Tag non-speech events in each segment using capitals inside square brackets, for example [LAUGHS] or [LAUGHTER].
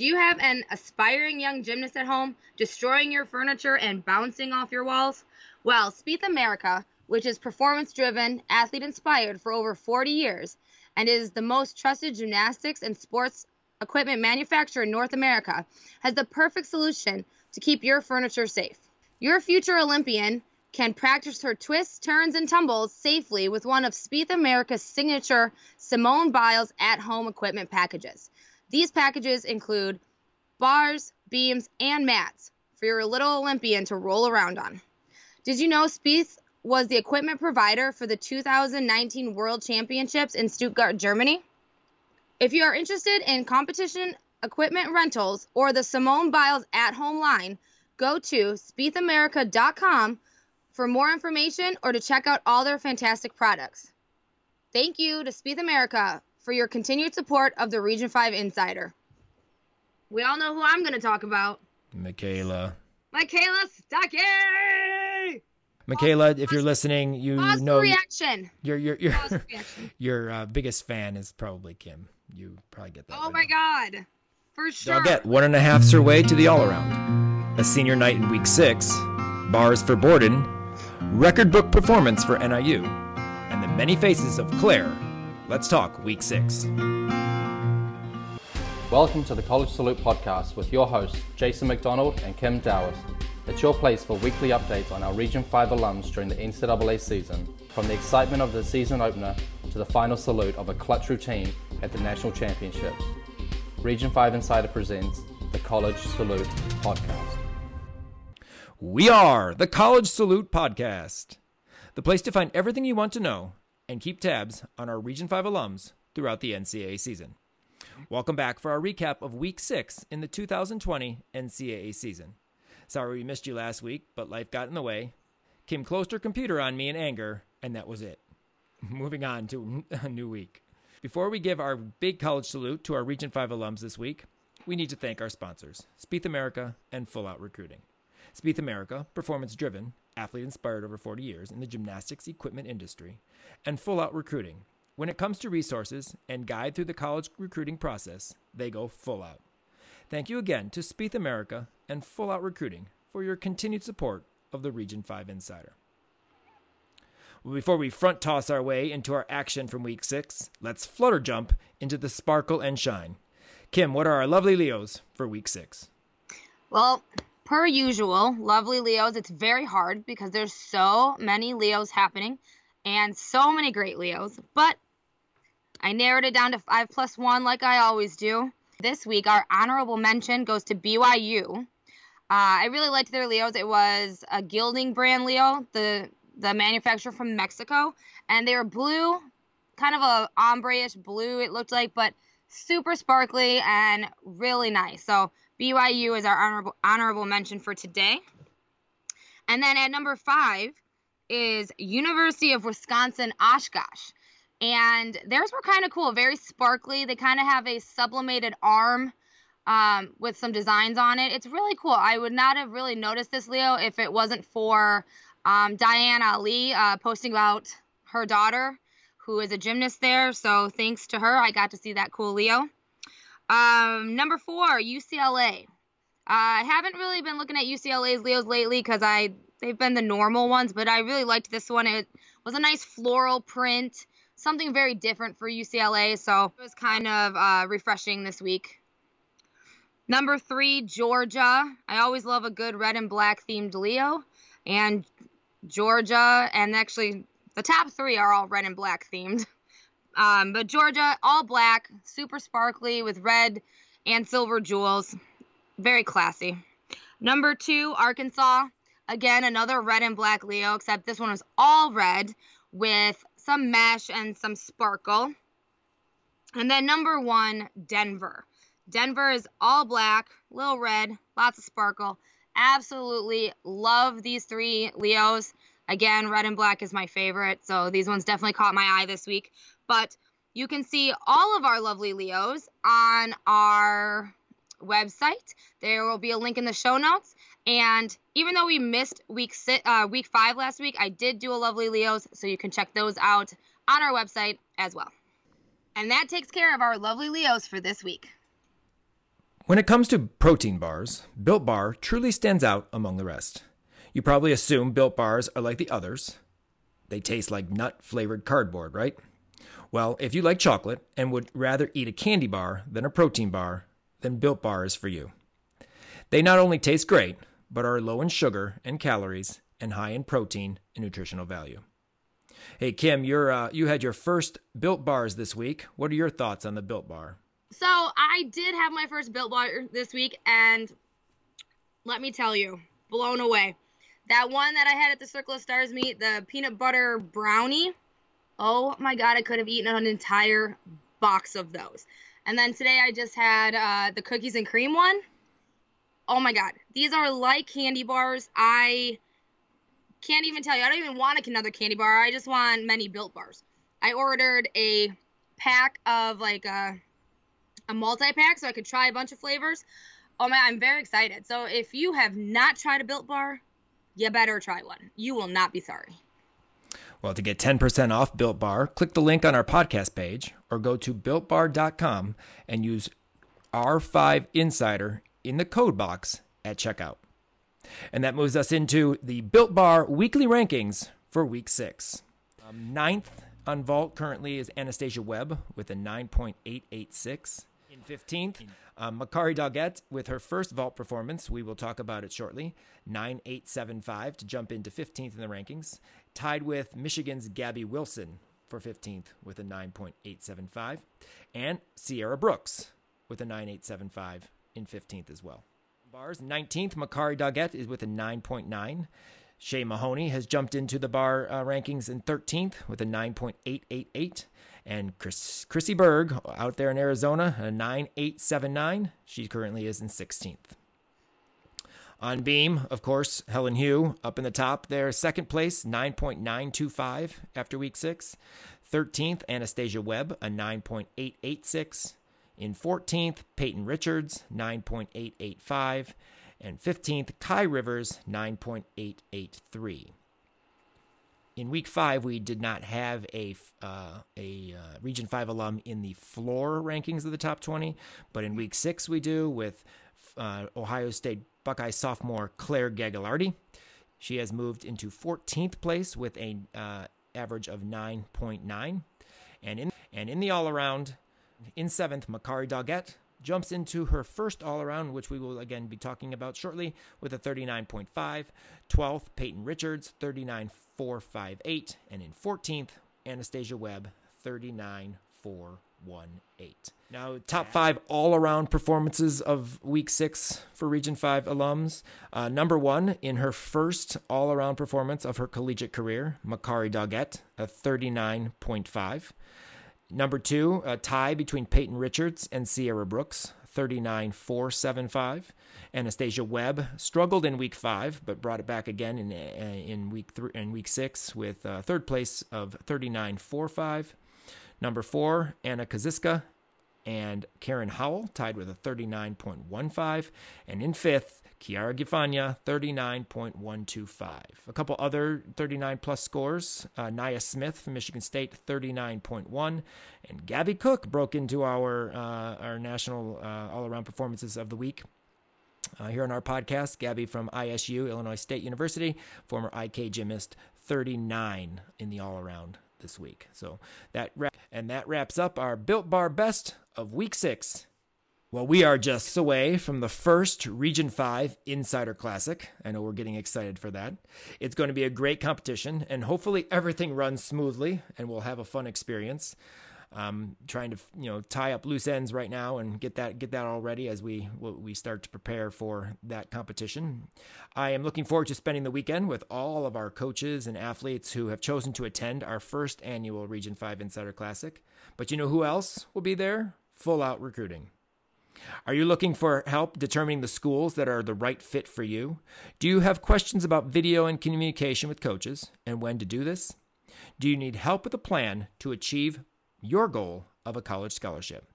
Do you have an aspiring young gymnast at home destroying your furniture and bouncing off your walls? Well, Spieth America, which is performance driven, athlete inspired for over 40 years, and is the most trusted gymnastics and sports equipment manufacturer in North America, has the perfect solution to keep your furniture safe. Your future Olympian can practice her twists, turns, and tumbles safely with one of Spieth America's signature Simone Biles at home equipment packages. These packages include bars, beams, and mats for your little Olympian to roll around on. Did you know Spieth was the equipment provider for the 2019 World Championships in Stuttgart, Germany? If you are interested in competition equipment rentals or the Simone Biles at home line, go to spiethamerica.com for more information or to check out all their fantastic products. Thank you to Spieth America for your continued support of the Region 5 Insider. We all know who I'm going to talk about. Michaela. Michaela Stuckey! Michaela, if you're listening, you Pause know reaction. your your your [LAUGHS] reaction. your uh, biggest fan is probably Kim. You probably get that. Oh my now. god. For sure. Doggett, one and a half's her way to the all around. A senior night in week six, bars for Borden, record book performance for NIU, and the many faces of Claire. Let's talk week six. Welcome to the College Salute podcast with your hosts, Jason McDonald and Kim Dowers. It's your place for weekly updates on our Region 5 alums during the NCAA season, from the excitement of the season opener to the final salute of a clutch routine at the National Championships. Region 5 Insider presents the College Salute podcast. We are the College Salute Podcast, the place to find everything you want to know and keep tabs on our Region 5 alums throughout the NCAA season. Welcome back for our recap of Week 6 in the 2020 NCAA season. Sorry we missed you last week, but life got in the way. Kim closed her computer on me in anger, and that was it. [LAUGHS] Moving on to a new week. Before we give our big college salute to our Region 5 alums this week, we need to thank our sponsors, Spieth America and Full Out Recruiting. Spieth America, performance driven, athlete inspired over 40 years in the gymnastics equipment industry, and Full Out Recruiting. When it comes to resources and guide through the college recruiting process, they go full out. Thank you again to Spieth America and Full Out Recruiting for your continued support of the Region 5 Insider. Well, before we front toss our way into our action from week six, let's flutter jump into the sparkle and shine. Kim, what are our lovely Leos for week six? Well, per usual, lovely Leos, it's very hard because there's so many Leos happening and so many great Leos. But I narrowed it down to five plus one like I always do. This week, our honorable mention goes to BYU. Uh, I really liked their Leos. It was a Gilding brand Leo, the the manufacturer from Mexico, and they were blue, kind of a ombre-ish blue. It looked like, but super sparkly and really nice. So BYU is our honorable honorable mention for today. And then at number five is University of Wisconsin Oshkosh. And theirs were kind of cool, very sparkly. They kind of have a sublimated arm um, with some designs on it. It's really cool. I would not have really noticed this, Leo, if it wasn't for um, Diane Ali uh, posting about her daughter, who is a gymnast there. So thanks to her, I got to see that cool Leo. Um, number four, UCLA. Uh, I haven't really been looking at UCLA's Leos lately because I they've been the normal ones, but I really liked this one. It was a nice floral print, something very different for UCLA, so it was kind of uh, refreshing this week. Number three, Georgia. I always love a good red and black themed Leo, and Georgia, and actually the top three are all red and black themed. [LAUGHS] Um, but Georgia, all black, super sparkly with red and silver jewels. Very classy. Number two, Arkansas. Again, another red and black Leo, except this one was all red with some mesh and some sparkle. And then number one, Denver. Denver is all black, little red, lots of sparkle. Absolutely love these three Leos. Again, red and black is my favorite, so these ones definitely caught my eye this week. But you can see all of our lovely Leos on our website. There will be a link in the show notes. And even though we missed week six, uh, week five last week, I did do a lovely Leos, so you can check those out on our website as well. And that takes care of our lovely Leos for this week. When it comes to protein bars, Built Bar truly stands out among the rest. You probably assume Built Bars are like the others. They taste like nut flavored cardboard, right? Well, if you like chocolate and would rather eat a candy bar than a protein bar, then Built Bar is for you. They not only taste great, but are low in sugar and calories and high in protein and nutritional value. Hey Kim, you're uh, you had your first Built Bars this week. What are your thoughts on the Built Bar? So I did have my first Built Bar this week, and let me tell you, blown away. That one that I had at the Circle of Stars meet, the peanut butter brownie. Oh my god, I could have eaten an entire box of those. And then today I just had uh, the cookies and cream one. Oh my god, these are like candy bars. I can't even tell you. I don't even want another candy bar. I just want many built bars. I ordered a pack of like a a multi pack so I could try a bunch of flavors. Oh man, I'm very excited. So if you have not tried a built bar, you better try one. You will not be sorry. Well, to get 10% off Built Bar, click the link on our podcast page or go to builtbar.com and use R5 Insider in the code box at checkout. And that moves us into the Built Bar weekly rankings for week six. Um, ninth on Vault currently is Anastasia Webb with a 9.886. In 15th, um, Makari Doggett with her first vault performance. We will talk about it shortly. 9875 to jump into 15th in the rankings. Tied with Michigan's Gabby Wilson for 15th with a 9.875. And Sierra Brooks with a 9875 in 15th as well. Bars 19th, Makari Doggett is with a 9.9. Shay Mahoney has jumped into the bar uh, rankings in 13th with a 9.888. And Chris, Chrissy Berg out there in Arizona, a 9879. She currently is in 16th. On beam, of course, Helen Hugh up in the top there, second place, 9.925 after week six. 13th, Anastasia Webb, a 9.886. In 14th, Peyton Richards, 9.885. And 15th, Kai Rivers, 9.883. In week five, we did not have a uh, a uh, Region Five alum in the floor rankings of the top 20, but in week six we do with uh, Ohio State Buckeye sophomore Claire Gagliardi. She has moved into 14th place with an uh, average of 9.9, and in and in the all around, in seventh, Makari Doggett jumps into her first all around, which we will again be talking about shortly, with a 39.5. 12th, Peyton Richards, 39.458. And in 14th, Anastasia Webb, 39.418. Now, top five all around performances of week six for Region 5 alums. Uh, number one, in her first all around performance of her collegiate career, Makari Doggett, a 39.5. Number two, a tie between Peyton Richards and Sierra Brooks, 39.475. Anastasia Webb struggled in week five, but brought it back again in, in week three and week six with uh, third place of 39 45. Number four, Anna Kaziska and Karen Howell tied with a 39.15. And in fifth, Kiara Gifania, 39.125. A couple other 39 plus scores. Uh, Nia Smith from Michigan State, 39.1. And Gabby Cook broke into our, uh, our national uh, all around performances of the week. Uh, here on our podcast, Gabby from ISU, Illinois State University, former IK gymnast, 39 in the all around this week. So that and that wraps up our Built Bar Best of Week Six. Well, we are just away from the first Region 5 Insider Classic. I know we're getting excited for that. It's going to be a great competition, and hopefully everything runs smoothly and we'll have a fun experience. Um, trying to you know tie up loose ends right now and get that get that all ready as we we start to prepare for that competition. I am looking forward to spending the weekend with all of our coaches and athletes who have chosen to attend our first annual Region 5 Insider Classic. But you know who else will be there? Full out recruiting. Are you looking for help determining the schools that are the right fit for you? Do you have questions about video and communication with coaches and when to do this? Do you need help with a plan to achieve your goal of a college scholarship?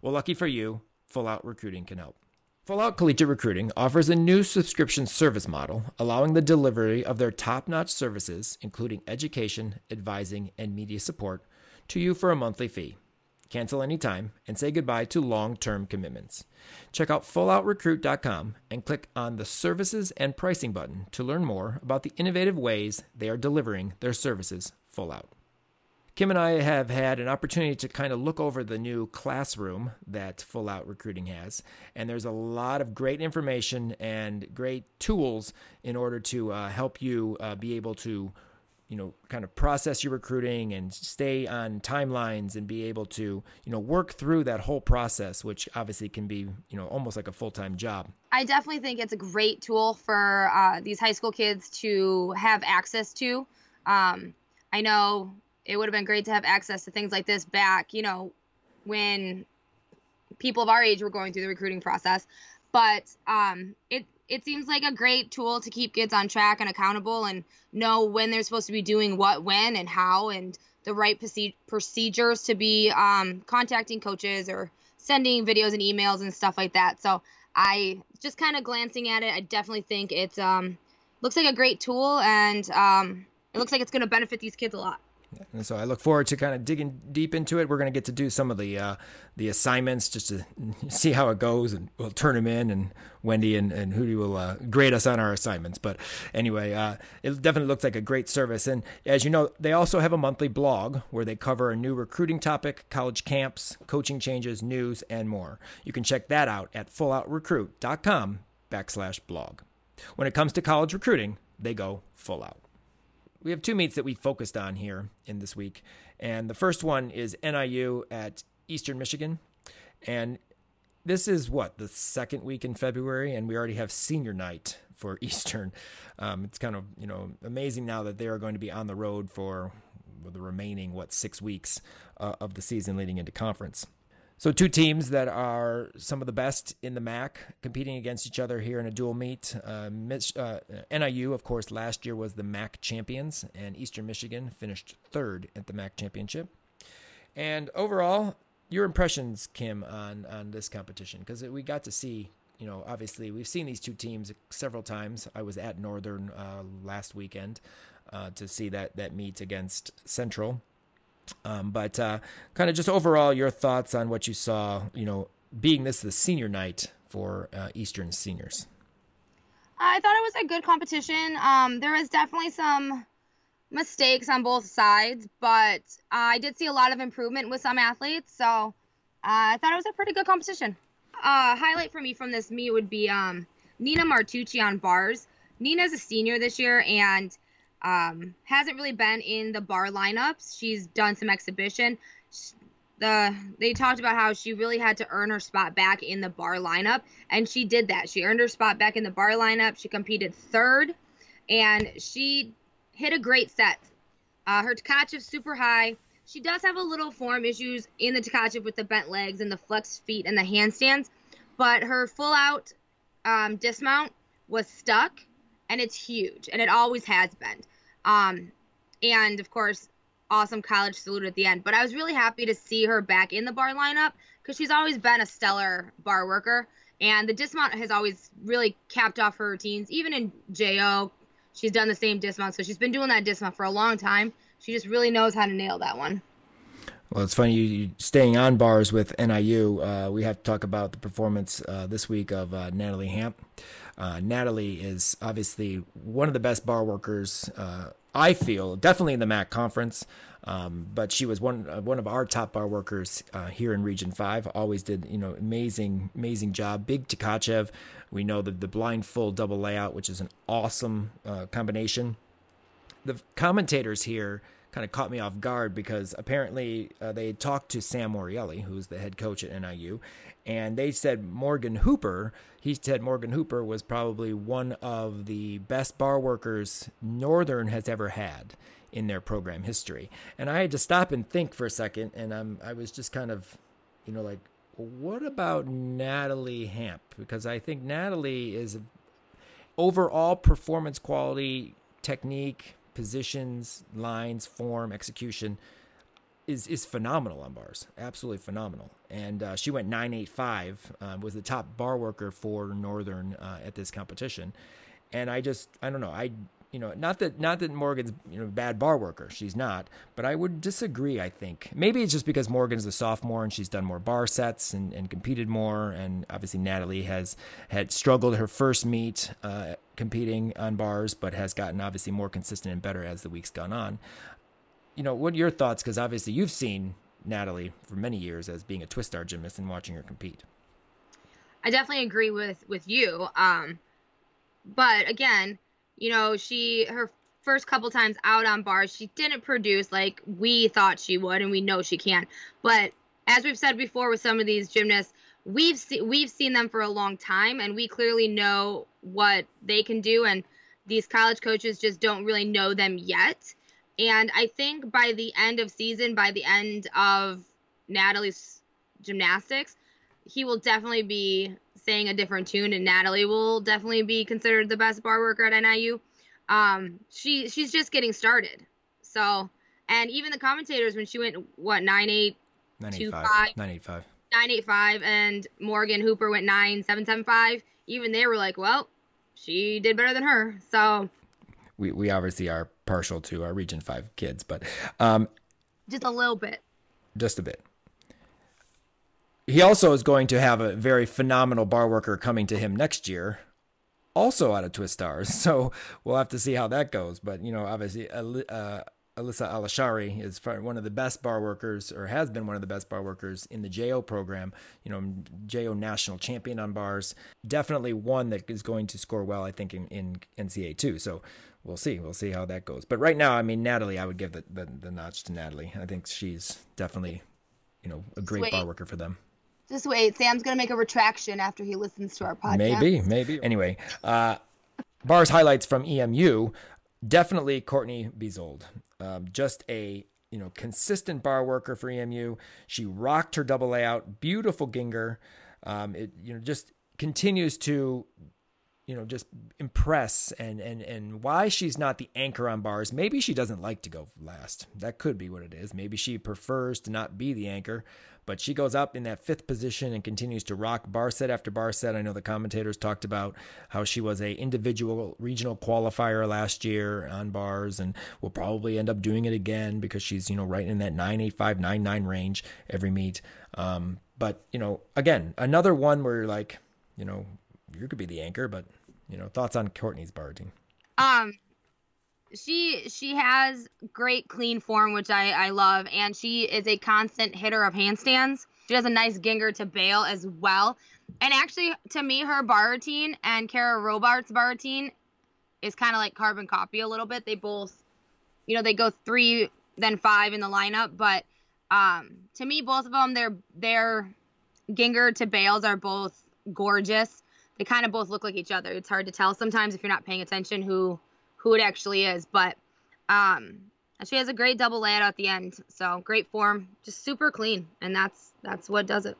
Well, lucky for you, Full Out Recruiting can help. Full Out Collegiate Recruiting offers a new subscription service model allowing the delivery of their top notch services, including education, advising, and media support, to you for a monthly fee. cancel anytime, and say goodbye to long term commitments. Check out FullOutRecruit.com and click on the Services and Pricing button to learn more about the innovative ways they are delivering their services full out. Kim and I have had an opportunity to kind of look over the new classroom that Full Out Recruiting has, and there's a lot of great information and great tools in order to uh, help you uh, be able to, you know, kind of process your recruiting and stay on timelines and be able to, you know, work through that whole process, which obviously can be, you know, almost like a full time job. I definitely think it's a great tool for uh, these high school kids to have access to. Um, I know it would have been great to have access to things like this back, you know, when people of our age were going through the recruiting process. But um, it it seems like a great tool to keep kids on track and accountable and know when they're supposed to be doing what, when, and how, and the right procedures to be um, contacting coaches or sending videos and emails and stuff like that. So I just kind of glancing at it, I definitely think it's um, looks like a great tool and um, it looks like it's going to benefit these kids a lot. And so I look forward to kind of digging deep into it. We're going to get to do some of the uh, the assignments just to [LAUGHS] see how it goes, and we'll turn them in. And Wendy and, and Hootie will uh, grade us on our assignments. But anyway, uh, it definitely looks like a great service. And as you know, they also have a monthly blog where they cover a new recruiting topic, college camps, coaching changes, news, and more. You can check that out at fulloutrecruit.com backslash blog. When it comes to college recruiting, they go full out we have two meets that we focused on here in this week. And the first one is NIU at Eastern Michigan. And this is what, the second week in February, and we already have senior night for [LAUGHS] Eastern. Um, it's kind of, you know, amazing now that they are going to be on the road for the remaining, what, six weeks uh, of the season leading into conference. So, two teams that are some of the best in the MAC competing against each other here in a dual meet. Uh, uh, NIU, of course, last year was the MAC champions, and Eastern Michigan finished third at the MAC championship. And overall, your impressions, Kim, on on this competition because we got to see. You know, obviously, we've seen these two teams several times. I was at Northern uh, last weekend uh, to see that that meet against Central um, but uh, kind of just overall, your thoughts on what you saw, you know, being this the senior night for uh, Eastern seniors. I thought it was a good competition. Um, there was definitely some mistakes on both sides, but I did see a lot of improvement with some athletes. So uh, I thought it was a pretty good competition. Uh, highlight for me from this meet would be um, Nina Martucci on bars. Nina's a senior this year, and um, hasn't really been in the bar lineups. She's done some exhibition. The they talked about how she really had to earn her spot back in the bar lineup, and she did that. She earned her spot back in the bar lineup. She competed third, and she hit a great set. Uh, her Tkachev super high. She does have a little form issues in the Tkachev with the bent legs and the flexed feet and the handstands, but her full out um, dismount was stuck, and it's huge, and it always has been. Um, and of course, awesome college salute at the end. But I was really happy to see her back in the bar lineup because she's always been a stellar bar worker. And the dismount has always really capped off her routines. Even in JO, she's done the same dismount. So she's been doing that dismount for a long time. She just really knows how to nail that one. Well, it's funny you, staying on bars with NIU. Uh, we have to talk about the performance uh, this week of uh, Natalie Hamp. Uh, Natalie is obviously one of the best bar workers. Uh, I feel definitely in the MAC conference, um, but she was one uh, one of our top bar workers uh, here in Region Five. Always did you know amazing amazing job. Big Tkachev. We know the the blind full double layout, which is an awesome uh, combination. The commentators here kind of caught me off guard because apparently uh, they talked to Sam Morreale, who's the head coach at NIU, and they said Morgan Hooper. He said Morgan Hooper was probably one of the best bar workers Northern has ever had in their program history. And I had to stop and think for a second, and I'm I was just kind of, you know, like, what about Natalie Hamp? Because I think Natalie is overall performance quality, technique, positions, lines, form, execution is is phenomenal on bars, absolutely phenomenal. And uh, she went 985, uh, was the top bar worker for Northern uh, at this competition. And I just, I don't know, I you know, not that not that Morgan's you know bad bar worker. She's not, but I would disagree. I think maybe it's just because Morgan's a sophomore and she's done more bar sets and, and competed more, and obviously Natalie has had struggled her first meet uh, competing on bars, but has gotten obviously more consistent and better as the weeks gone on. You know, what are your thoughts? Because obviously you've seen Natalie for many years as being a twist star gymnast and watching her compete. I definitely agree with with you. Um, but again you know, she her first couple times out on bars, she didn't produce like we thought she would, and we know she can. But as we've said before with some of these gymnasts, we've se- we've seen them for a long time, and we clearly know what they can do, and these college coaches just don't really know them yet. And I think by the end of season, by the end of Natalie's gymnastics, he will definitely be saying a different tune, and Natalie will definitely be considered the best bar worker at NIU. Um, she she's just getting started. So, and even the commentators when she went what nine eight two five nine eight five nine eight five, and Morgan Hooper went nine seven seven five. Even they were like, well, she did better than her. So. We, we obviously are partial to our Region 5 kids, but um, just a little bit. Just a bit he also is going to have a very phenomenal bar worker coming to him next year, also out of Twistars. [LAUGHS] So we'll have to see how that goes. But you know, obviously, uh, Alyssa Alashari is one of the best bar workers, or has been one of the best bar workers in the JO program. You know, JO national champion on bars. Definitely one that is going to score well, I think, in, in NCAA too. So we'll see. We'll see how that goes. But right now, I mean, Natalie, I would give the, the, the notch to Natalie. I think she's definitely, you know, a great Sweet. bar worker for them. Just wait. Sam's gonna make a retraction after he listens to our podcast. Maybe, maybe. Anyway, uh, bars highlights from EMU. Definitely Courtney Bezold. Um, just a you know consistent bar worker for EMU. She rocked her double layout. Beautiful Gienger. Um, it you know just continues to you know just impress and and and why she's not the anchor on bars maybe she doesn't like to go last that could be what it is maybe she prefers to not be the anchor but she goes up in that fifth position and continues to rock bar set after bar set. I know the commentators talked about how she was a individual regional qualifier last year on bars and will probably end up doing it again because she's, you know, right in that 985, range every meet. Um, but, you know, again, another one where you're like, you know, you could be the anchor, but, you know, thoughts on Courtney's bar team? Um, she she has great clean form, which I I love, and she is a constant hitter of handstands. She has a nice Gienger to bail as well. And actually, to me, her bar routine and Kara Roberts' bar routine is kind of like carbon copy a little bit. They both, you know, they go three then five in the lineup, but um, to me, both of them, their their Gienger to bails are both gorgeous. They kind of both look like each other. It's hard to tell sometimes if you're not paying attention who who it actually is. But um, she has a great double layout at the end, so great form, just super clean, and that's that's what does it.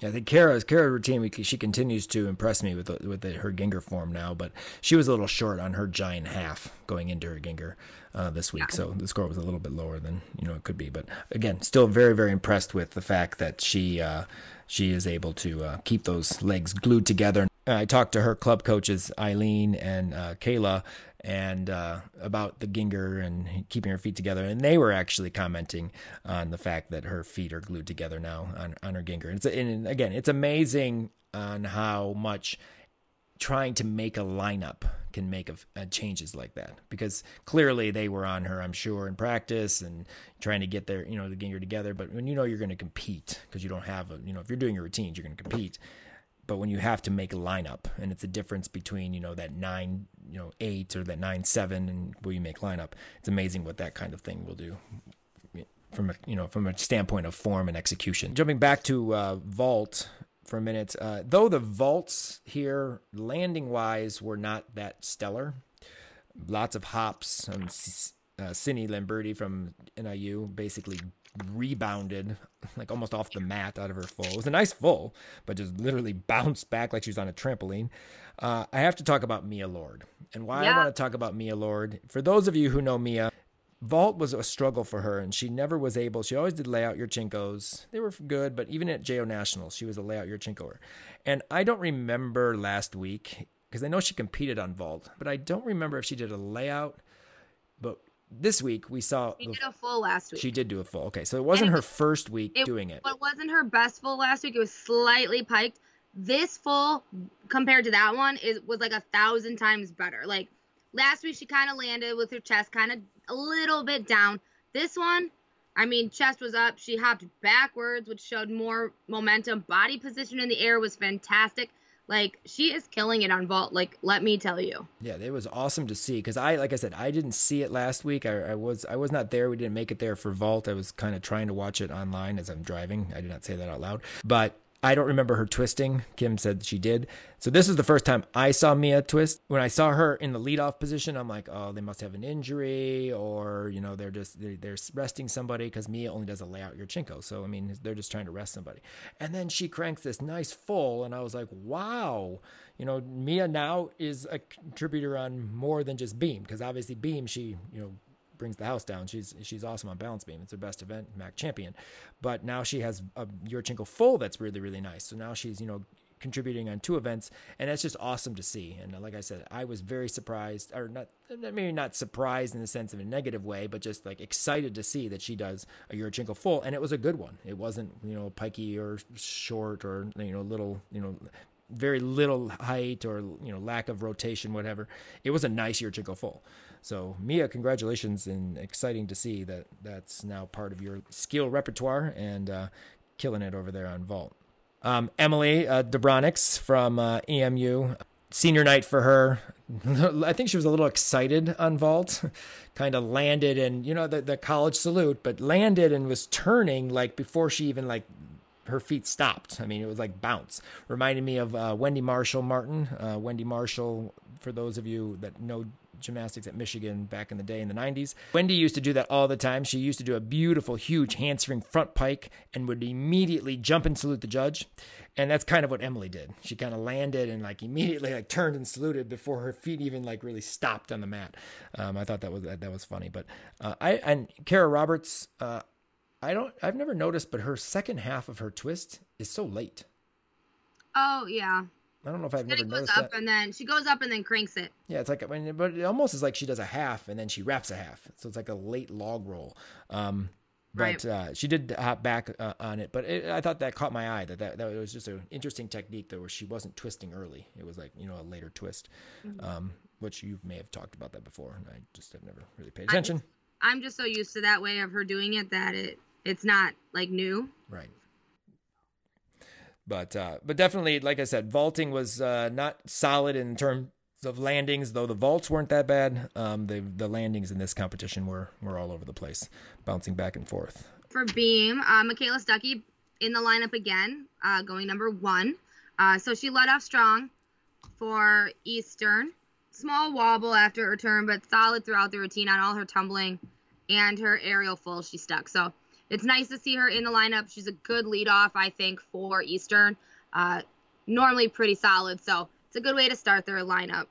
Yeah, I think Kara's Kara routine. She continues to impress me with the, with the, her Gienger form now, but she was a little short on her giant half going into her Gienger uh, this week, yeah. so the score was a little bit lower than you know it could be. But again, still very very impressed with the fact that she uh, she is able to uh, keep those legs glued together. I talked to her club coaches Eileen and uh, Kayla and uh, about the Gienger and keeping her feet together. And they were actually commenting on the fact that her feet are glued together now on, on her Gienger. And, and again, it's amazing on how much trying to make a lineup can make a, a changes like that because clearly they were on her, I'm sure, in practice and trying to get their, you know, the Gienger together. But when you know you're going to compete because you don't have a, you know, if you're doing your routines, you're going to compete but when you have to make a lineup and it's a difference between you know that nine you know eight or that nine seven and where you make lineup it's amazing what that kind of thing will do from a you know from a standpoint of form and execution. Jumping back to uh, vault for a minute uh, though the vaults here landing wise were not that stellar lots of hops um, uh, Lamberti from NIU basically rebounded like almost off the mat out of her full. It was a nice full, but just literally bounced back like she was on a trampoline. Uh, I have to talk about Mia Lord and why yeah. I want to talk about Mia Lord. For those of you who know Mia, vault was a struggle for her and she never was able. She always did layout Yurchenkos. They were good, but even at JO Nationals, she was a layout Yurchenkoer. And I don't remember last week because I know she competed on vault, but I don't remember if she did a layout. This week we saw She did a full last week. she did do a full. Okay, so it wasn't it her first week it- doing it. But it wasn't her best full last week. It was slightly piked. This full compared to that one is was like a thousand times better. Like last week she kind of landed with her chest kind of a little bit down. This one, I mean, chest was up. She hopped backwards, which showed more momentum. Body position in the air was fantastic. Like she is killing it on vault. Like let me tell you. Yeah, it was awesome to see because I, like I said, I didn't see it last week. I, I was I was not there. We didn't make it there for Vault. I was kind of trying to watch it online as I'm driving. I did not say that out loud, but I don't remember her twisting. Kim said she did. So this is the first time I saw Mia twist. When I saw her in the leadoff position, I'm like, oh, they must have an injury, or you know, they're just they're, they're resting somebody because Mia only does a layout Yurchenko. So I mean, they're just trying to rest somebody. And then she cranks this nice full, and I was like, wow, you know, Mia now is a contributor on more than just beam because obviously beam she you know brings the house down. She's she's awesome on balance beam. It's her best event, MAC champion. But now she has a Yurchenko full that's really really nice. So now she's you know contributing on two events, and that's just awesome to see. And uh, like I said, I was very surprised, or not maybe not surprised in the sense of a negative way, but just like excited to see that she does a Yurchenko full, and it was a good one. It wasn't you know pikey or short or you know little you know very little height or you know lack of rotation, whatever. It was a nice Yurchenko full. So Mia, congratulations, and exciting to see that that's now part of your skill repertoire and uh, killing it over there on vault. Um, Emily uh, Dobronix from uh, EMU, senior night for her. [LAUGHS] I think she was a little excited on vault, [LAUGHS] kind of landed and you know the the college salute, but landed and was turning like before she even like her feet stopped. I mean, it was like bounce. Reminded me of uh, Wendy Marshall Martin. Uh, Wendy Marshall, for those of you that know gymnastics at Michigan back in the day in the 90s. Wendy used to do that all the time. She used to do a beautiful, huge handspring front pike and would immediately jump and salute the judge. And that's kind of what Emily did. She kind of landed and like immediately like turned and saluted before her feet even like really stopped on the mat. Um, I thought that was that, was funny. But uh, I and Kara Roberts, uh, I don't I've never noticed, but her second half of her twist is so late. Oh yeah. I don't know if I've never noticed up that. and then she goes up and then cranks it. Yeah, it's like, I mean, but it almost is like she does a half and then she wraps a half. So it's like a late log roll. Um, but Right. uh, she did hop back uh, on it. But it, I thought that caught my eye that, that that was just an interesting technique though, where she wasn't twisting early. It was like you know a later twist, Mm-hmm. um, which you may have talked about that before, and I just have never really paid attention. I'm just so used to that way of her doing it that it it's not like new. Right. But uh, but definitely, like I said, vaulting was uh, not solid in terms of landings. Though the vaults weren't that bad, um, the the landings in this competition were were all over the place, bouncing back and forth. For Beam, uh, Michaela Stuckey in the lineup again, uh, going number one. Uh, so she led off strong for Eastern. Small wobble after her turn, but solid throughout the routine on all her tumbling and her aerial full. She stuck. So it's nice to see her in the lineup. She's a good lead off, I think, for Eastern. Uh, normally pretty solid. So it's a good way to start their lineup.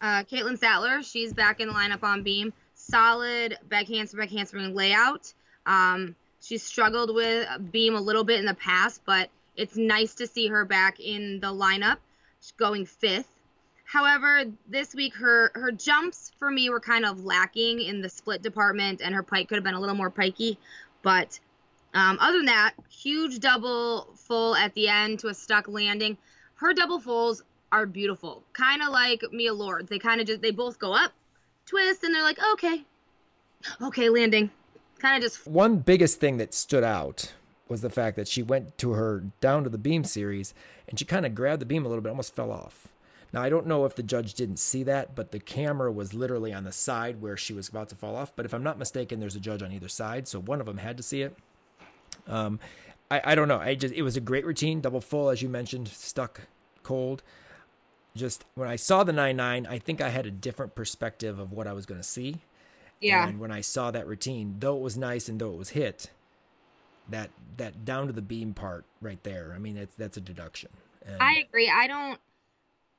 Uh, Caitlin Sattler, she's back in the lineup on beam. Solid back handspring, back handspring layout. Um, she's struggled with beam a little bit in the past, but it's nice to see her back in the lineup, She's going fifth. However, this week her her jumps for me were kind of lacking in the split department, and her pike could have been a little more pikey. But um, other than that, huge double full at the end to a stuck landing. Her double fulls are beautiful, kind of like Mia Lord. They kind of just they both go up, twist, and they're like, okay, okay, landing. Kind of just One biggest thing that stood out was the fact that she went to her down to the beam series and she kind of grabbed the beam a little bit, almost fell off. Now I don't know if the judge didn't see that, but the camera was literally on the side where she was about to fall off. But if I'm not mistaken, there's a judge on either side, so one of them had to see it. Um, I, I don't know. I just it was a great routine, double full as you mentioned, stuck cold. Just when I saw the nine nine, I think I had a different perspective of what I was going to see. yeah. And when I saw that routine, though it was nice and though it was hit, that that down to the beam part right there, I mean, it's that's a deduction. And I agree. I don't.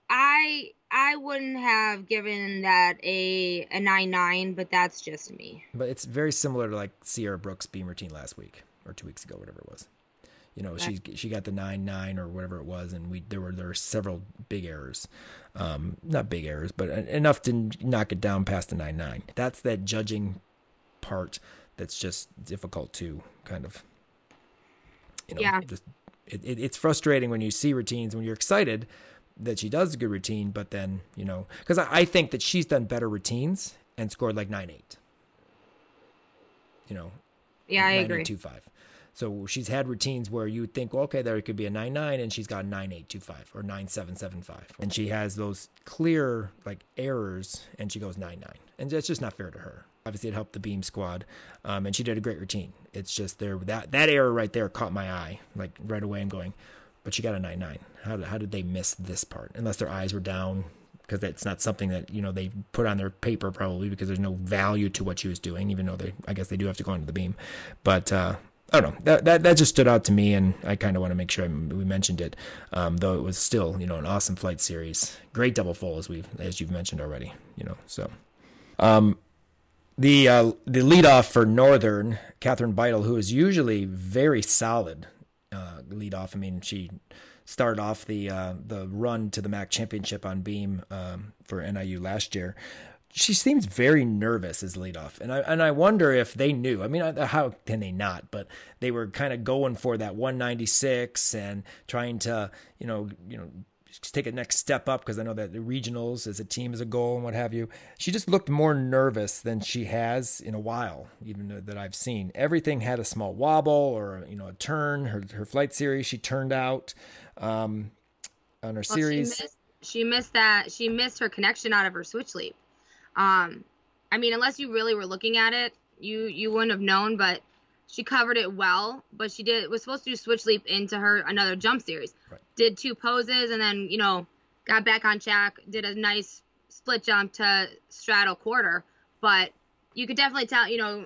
I I wouldn't have given that a a nine nine, but that's just me. but it's very similar to like Sierra Brooks' beam routine last week or two weeks ago, whatever it was. You know, she she got the nine nine or whatever it was, and we there were there were several big errors, um, not big errors, but enough to knock it down past the nine nine. That's that judging part that's just difficult to kind of, you know, Yeah. just it, it, it's frustrating when you see routines when you're excited that she does a good routine, but then you know, because I, I think that she's done better routines and scored like nine eight. You know, Yeah, I agree. 2 5. So she's had routines where you would think, well, okay, there could be a 9-9 and she's got a 9825 or 9775. And she has those clear like errors and she goes 9-9. And that's just not fair to her. Obviously it helped the beam squad. Um, and she did a great routine. It's just there that that error right there caught my eye. Like right away I'm going, but she got a 9-9. How how did they miss this part? Unless their eyes were down because that's not something that you know they put on their paper probably because there's no value to what she was doing even though they i guess they do have to go into the beam but uh I don't know. That, that that just stood out to me, and I kind of want to make sure I, we mentioned it. Um, though it was still, you know, an awesome flight series, great double full as we've as you've mentioned already. You know, so um, the uh, the leadoff for Northern, Catherine Beidel, who is usually very solid uh, leadoff. I mean, she started off the uh, the run to the MAC championship on beam um, for NIU last year. She seems very nervous as leadoff, and I and I wonder if they knew. I mean, how can they not? But they were kind of going for that 196 and trying to, you know, you know, take a next step up because I know that the regionals as a team is a goal and what have you. She just looked more nervous than she has in a while, even that I've seen. Everything had a small wobble or you know a turn. Her her flight series she turned out um, on her Well, series. She missed, she missed that. She missed her connection out of her switch leap. Um, I mean, unless you really were looking at it, you you wouldn't have known. But she covered it well. But she did was supposed to do switch leap into her another jump series. Right. Did two poses and then you know got back on track. Did a nice split jump to straddle quarter. But you could definitely tell. You know,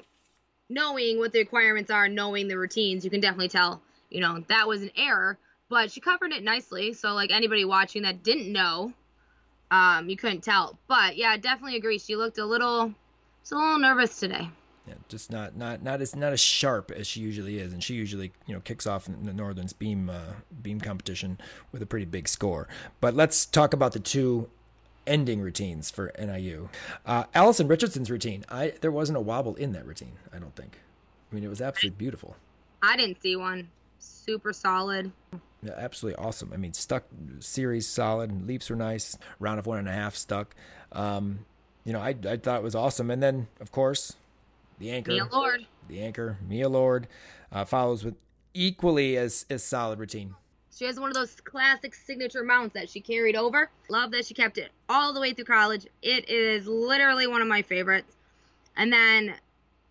knowing what the requirements are, knowing the routines, you can definitely tell. You know that was an error but she covered it nicely. So like anybody watching that didn't know, um, you couldn't tell. But yeah, I definitely agree. She looked a little, she's a little nervous today. Yeah, just not not not as not as sharp as she usually is, and she usually you know kicks off in the Northern's beam uh, beam competition with a pretty big score. But let's talk about the two ending routines for NIU. Uh, Allison Richardson's routine. I there wasn't a wobble in that routine. I don't think. I mean, it was absolutely beautiful. I didn't see one. Super solid. Yeah, absolutely awesome. I mean, stuck series solid. Leaps were nice. Round of one and a half stuck. Um, you know, I I thought it was awesome. And then of course, the anchor. Mia Lord. the anchor Mia Lord uh, follows with equally as as solid routine. She has one of those classic signature mounts that she carried over. Love that she kept it all the way through college. It is literally one of my favorites. And then,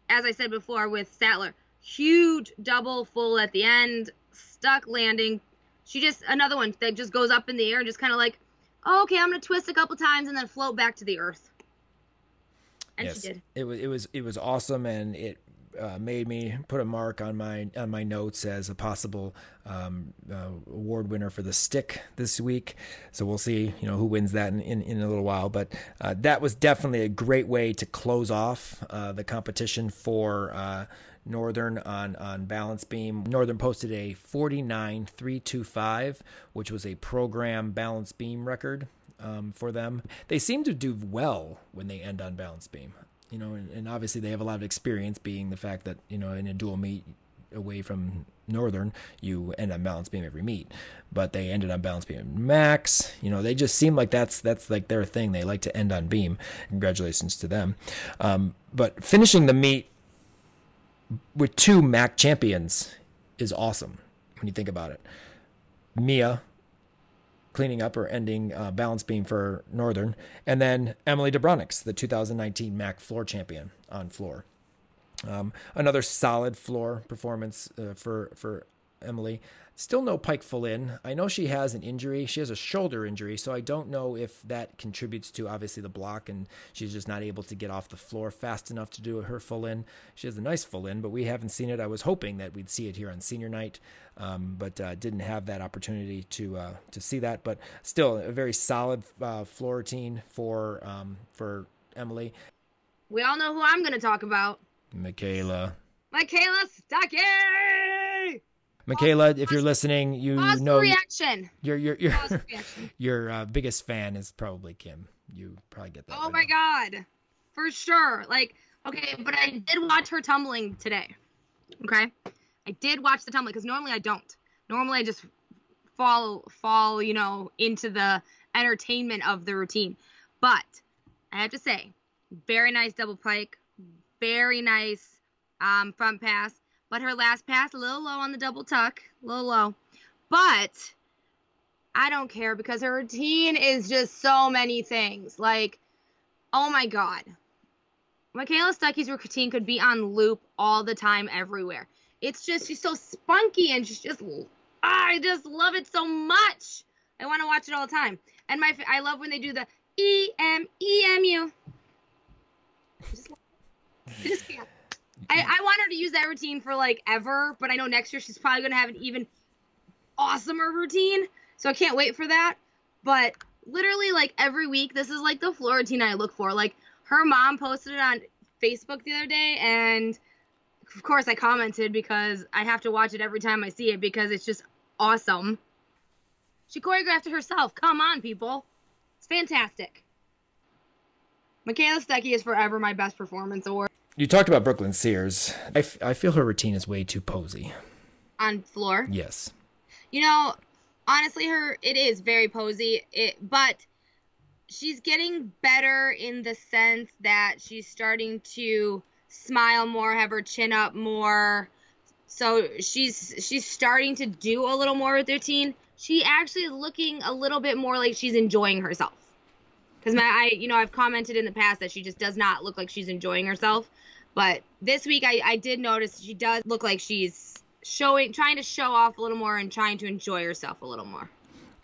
as I said before with Statler, huge double full at the end, stuck landing. She just another one that just goes up in the air and just kind of like, oh, okay, I'm gonna twist a couple times and then float back to the earth. And yes, she did. it was it was it was awesome, and it uh, made me put a mark on my on my notes as a possible um, uh, award winner for the stick this week. So we'll see, you know, who wins that in, in, in a little while. But uh, that was definitely a great way to close off uh, the competition for. Uh, Northern on on balance beam. Northern posted a 49325, which was a program balance beam record um, for them. They seem to do well when they end on balance beam. You know, and, and obviously they have a lot of experience, being the fact that you know in a dual meet away from Northern, you end on balance beam every meet. But they ended on balance beam max. You know, they just seem like that's that's like their thing. They like to end on beam. Congratulations to them. Um, but finishing the meet with two MAC champions is awesome when you think about it. Mia cleaning up or ending uh, balance beam for Northern, and then Emily Debronix, the 2019 MAC floor champion on floor. Um, another solid floor performance uh, for for Emily. Still no pike full in. I know she has an injury. She has a shoulder injury, so I don't know if that contributes to obviously the block, and she's just not able to get off the floor fast enough to do her full in. She has a nice full in, but we haven't seen it. I was hoping that we'd see it here on senior night, um, but uh, didn't have that opportunity to uh, to see that. But still, a very solid uh, floor routine for um, for Emily. We all know who I'm gonna talk about. Michaela. Michaela Stuckey! Michaela, if you're listening, you Pause know reaction. your your your Pause [LAUGHS] for reaction. your uh, biggest fan is probably Kim. You probably get that. Oh my now. god. For sure. Like, okay, but I did watch her tumbling today. Okay? I did watch the tumbling because normally I don't. Normally I just fall fall, you know, into the entertainment of the routine. But I have to say, very nice double pike, very nice um, front pass. But her last pass, a little low on the double tuck, a little low. But I don't care because her routine is just so many things. Like, oh my god. Michaela Stuckey's routine could be on loop all the time, everywhere. It's just she's so spunky and she's just I just love it so much. I want to watch it all the time. And my I love when they do the E M E M U. Just, just can't. I, I want her to use that routine for like ever, but I know next year she's probably gonna have an even awesomer routine. So I can't wait for that. But literally, like every week, this is like the floor routine I look for. Like her mom posted it on Facebook the other day, and of course I commented because I have to watch it every time I see it because it's just awesome. She choreographed it herself. Come on, people. It's fantastic. Michaela Stuckey is forever my best performance award You talked about Brooklyn Sears. I, f- I feel her routine is way too posy. on floor. Yes. You know, honestly, her it is very posy. It, but she's getting better in the sense that she's starting to smile more, have her chin up more. So she's she's starting to do a little more with her routine. She actually is looking a little bit more like she's enjoying herself. Because my I you know I've commented in the past that she just does not look like she's enjoying herself. But this week I, I did notice she does look like she's showing trying to show off a little more and trying to enjoy herself a little more.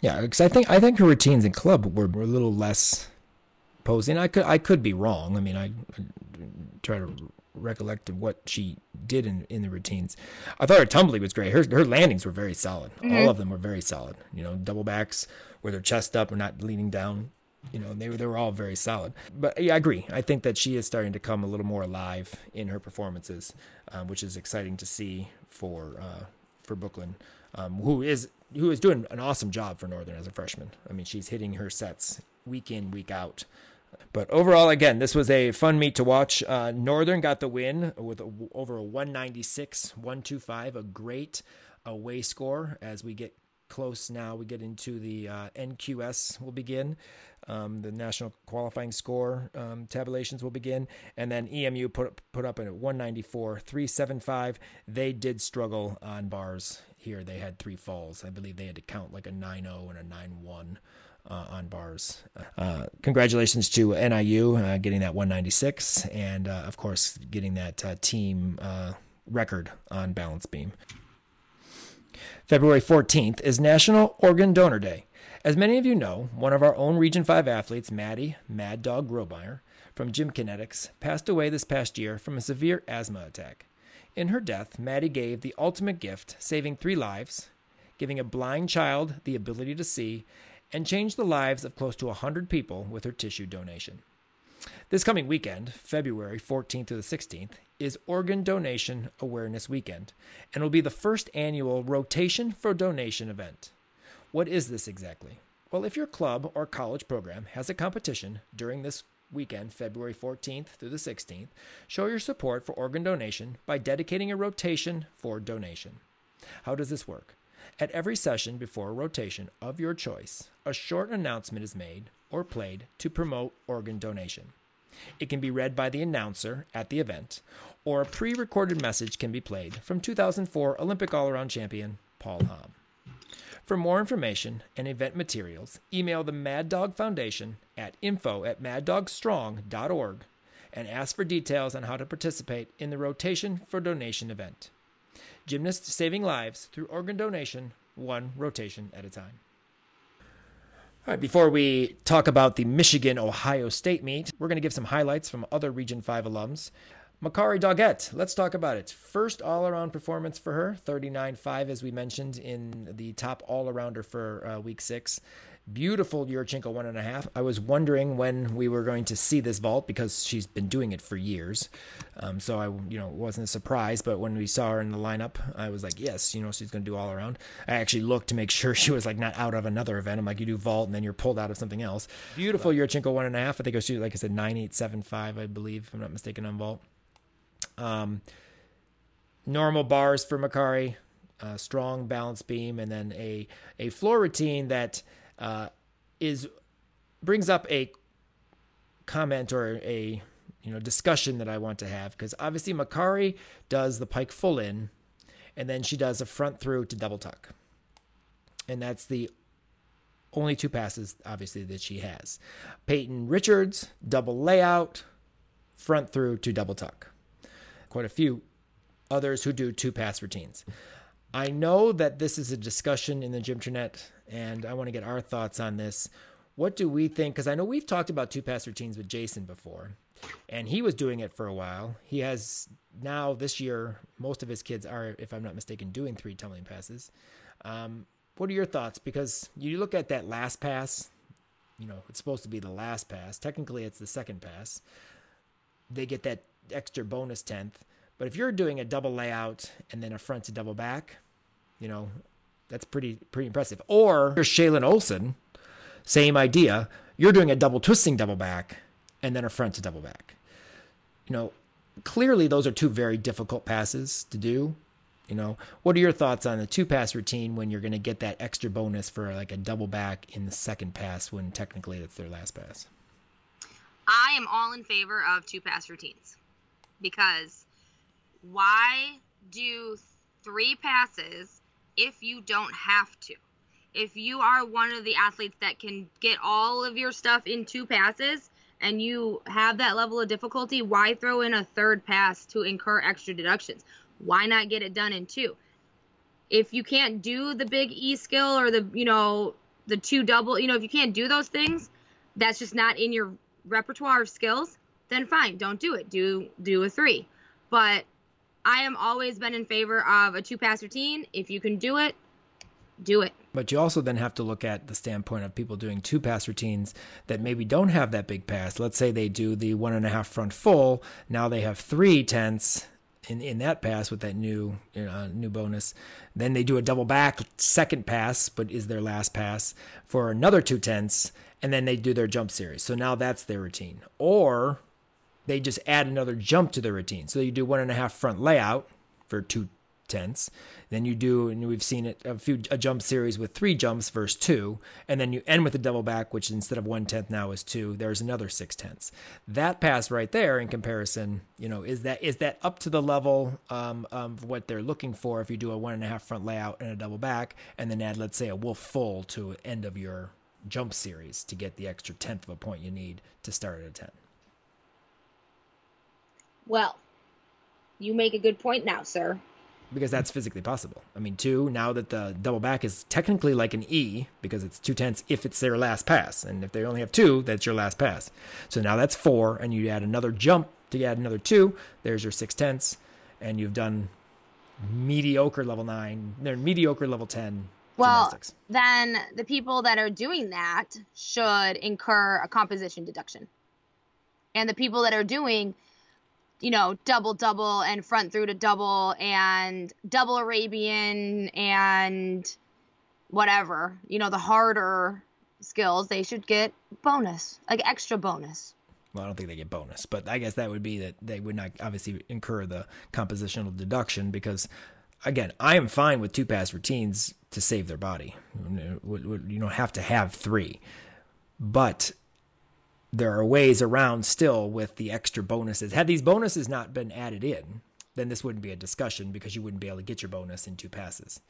Yeah, because I think I think her routines in club were, were a little less posing. I could I could be wrong. I mean, I, I try to recollect what she did in, in the routines. I thought her tumbling was great. Her her landings were very solid. All mm-hmm. of them were very solid. You know, double backs with her chest up and not leaning down. You know, they were they were all very solid. But yeah, I agree. I think that she is starting to come a little more alive in her performances, um, which is exciting to see for uh, for Brooklyn, um, who is who is doing an awesome job for Northern as a freshman. I mean, she's hitting her sets week in week out. But overall, again, this was a fun meet to watch. Uh, Northern got the win with a, over a 196, 125, a great away score as we get close now. We get into the uh, NQS will begin. Um, the national qualifying score um, tabulations will begin, and then EMU put put up a 194, 375. They did struggle on bars here. They had three falls. I believe they had to count like a 9-0 and a 9-1 uh, on bars. Uh, congratulations to NIU uh, getting that 196, and uh, of course getting that uh, team uh, record on balance beam. February 14th is National Organ Donor Day. As many of you know, one of our own Region 5 athletes, Maddie Mad Dog Grobeyer, from Gym Kinetics, passed away this past year from a severe asthma attack. In her death, Maddie gave the ultimate gift, saving three lives, giving a blind child the ability to see, and changed the lives of close to 100 people with her tissue donation. This coming weekend, February 14th to the 16th, is Organ Donation Awareness Weekend and will be the first annual Rotation for Donation event. What is this exactly? Well, if your club or college program has a competition during this weekend, February 14th through the 16th, show your support for organ donation by dedicating a rotation for donation. How does this work? At every session before a rotation of your choice, a short announcement is made or played to promote organ donation. It can be read by the announcer at the event, or a pre recorded message can be played from 2004 Olympic all around champion Paul Hamm. For more information and event materials, email the Mad Dog Foundation at info at maddogstrong.org and ask for details on how to participate in the Rotation for Donation event. Gymnasts saving lives through organ donation, one rotation at a time. All right, before we talk about the Michigan Ohio State meet, we're going to give some highlights from other Region 5 alums. Makari Doggett, let's talk about it. First all around performance for her, 39 5, as we mentioned, in the top all arounder for uh, week six. Beautiful Yurchenko one and a half. I was wondering when we were going to see this vault because she's been doing it for years. Um, so I, you know, wasn't a surprise. But when we saw her in the lineup, I was like, yes, you know, she's going to do all around. I actually looked to make sure [LAUGHS] she was like not out of another event. I'm like, you do vault and then you're pulled out of something else. Beautiful Yurchenko one and a half. I think it was like I said nine eight seven five. I believe, if I'm not mistaken, on vault. Um, normal bars for Makari, uh, strong balance beam, and then a a floor routine that uh, is brings up a comment or a you know discussion that I want to have because obviously Makari does the pike full in, and then she does a front through to double tuck, and that's the only two passes obviously that she has. Peyton Richards double layout, front through to double tuck. Quite a few others who do two pass routines. I know that this is a discussion in the Gymternet, and I want to get our thoughts on this. What do we think? Because I know we've talked about two pass routines with Jason before, and he was doing it for a while. He has now this year, most of his kids are, if I'm not mistaken, doing three tumbling passes. Um, what are your thoughts? Because you look at that last pass, you know, it's supposed to be the last pass. Technically, it's the second pass. They get that extra bonus tenth. But if you're doing a double layout and then a front to double back, you know, that's pretty pretty impressive. Or you're Shaylin Olsen, same idea. You're doing a double twisting double back and then a front to double back. You know, clearly those are two very difficult passes to do. You know, what are your thoughts on the two pass routine when you're going to get that extra bonus for like a double back in the second pass when technically it's their last pass? I am all in favor of two pass routines because why do three passes if you don't have to? If you are one of the athletes that can get all of your stuff in two passes and you have that level of difficulty, why throw in a third pass to incur extra deductions? Why not get it done in two? If you can't do the big E skill or the, you know, the two double, you know, if you can't do those things, that's just not in your repertoire of skills, then fine, don't do it. Do do a 3. But I am always been in favor of a two pass routine. If you can do it, do it. But you also then have to look at the standpoint of people doing two pass routines that maybe don't have that big pass. Let's say they do the one and a half front full. Now they have three tenths in, in that pass with that new know, uh, new bonus. Then they do a double back second pass, but is their last pass for another two tenths, and then they do their jump series. So now that's their routine. Or they just add another jump to the routine. So you do one and a half front layout for two tenths. Then you do, and we've seen it a few a jump series with three jumps versus two, and then you end with a double back, which instead of one tenth now is two. There's another six tenths. That pass right there, in comparison, you know, is that is that up to the level um, of what they're looking for? If you do a one and a half front layout and a double back, and then add, let's say, a wolf full to end of your jump series to get the extra tenth of a point you need to start at a ten. Well, you make a good point now, sir because that's physically possible. I mean, two, now that the double back is technically like an E because it's two tenths if it's their last pass. And if they only have two, that's your last pass. So now that's four, and you add another jump to add another two. There's your six tenths, and you've done mediocre level nine, they're mediocre level 10. Well, gymnastics. then the people that are doing that should incur a composition deduction. And the people that are doing you know, double double and front through to double and double Arabian and whatever, you know, the harder skills, they should get bonus, like extra bonus. Well, I don't think they get bonus, but I guess that would be that they would not obviously incur the compositional deduction because, again, I am fine with two pass routines to save their body. You don't have to have three, but there are ways around still with the extra bonuses. Had these bonuses not been added in, then this wouldn't be a discussion because you wouldn't be able to get your bonus in two passes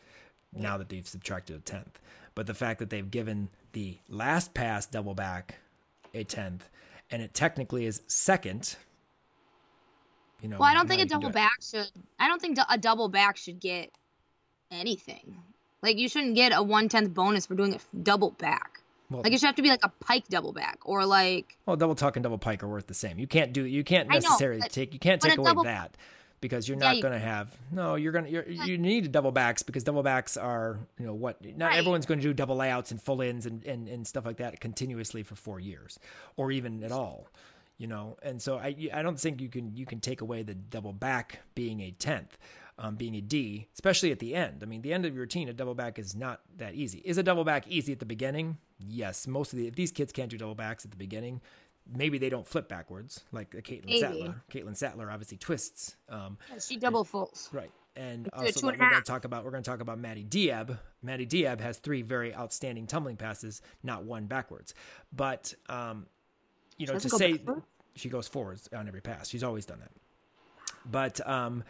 now that they've subtracted a tenth. But the fact that they've given the last pass double back a tenth and it technically is second. You know, well, I don't think a double do back should. I don't think a double back should get anything. Like you shouldn't get a one tenth bonus for doing a double back. Well, Like it should have to be like a pike double back or like well, double tuck and double pike are worth the same. You can't do you can't I know, necessarily but- take you can't take away double- that because you're Yeah, not you- going to have no. You're gonna you're, you need double backs because double backs are you know what not Right. everyone's going to do double layouts and full ins and, and and stuff like that continuously for four years or even at all. You know, and so I I don't think you can you can take away the double back being a tenth. Um, being a D, especially at the end. I mean, the end of your routine, a double back is not that easy. Is a double back easy at the beginning? Yes. Most of the, if these kids can't do double backs at the beginning, maybe they don't flip backwards like Caitlin Maybe. Sattler. Caitlin Sattler obviously twists. Um, she double fulls. right. And also we're going to talk about we're going to talk about Maddie Diab. Maddie Diab has three very outstanding tumbling passes, not one backwards. But um, you know, to say backward? she goes forwards on every pass. She's always done that. But um,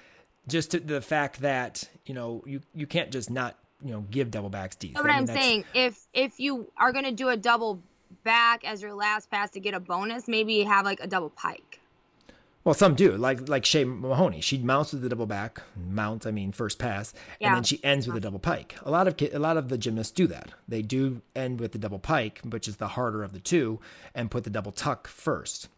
just to the fact that you know you you can't just not you know give double backs D's. So I what mean, I'm that's- saying, if if you are gonna do a double back as your last pass to get a bonus, maybe have like a double pike. Well, some do, like like Shay Mahoney. She mounts with the double back, mount, I mean, first pass, and then she ends with a double pike. A lot of ki- a lot of the gymnasts do that. They do end with the double pike, which is the harder of the two, and put the double tuck first.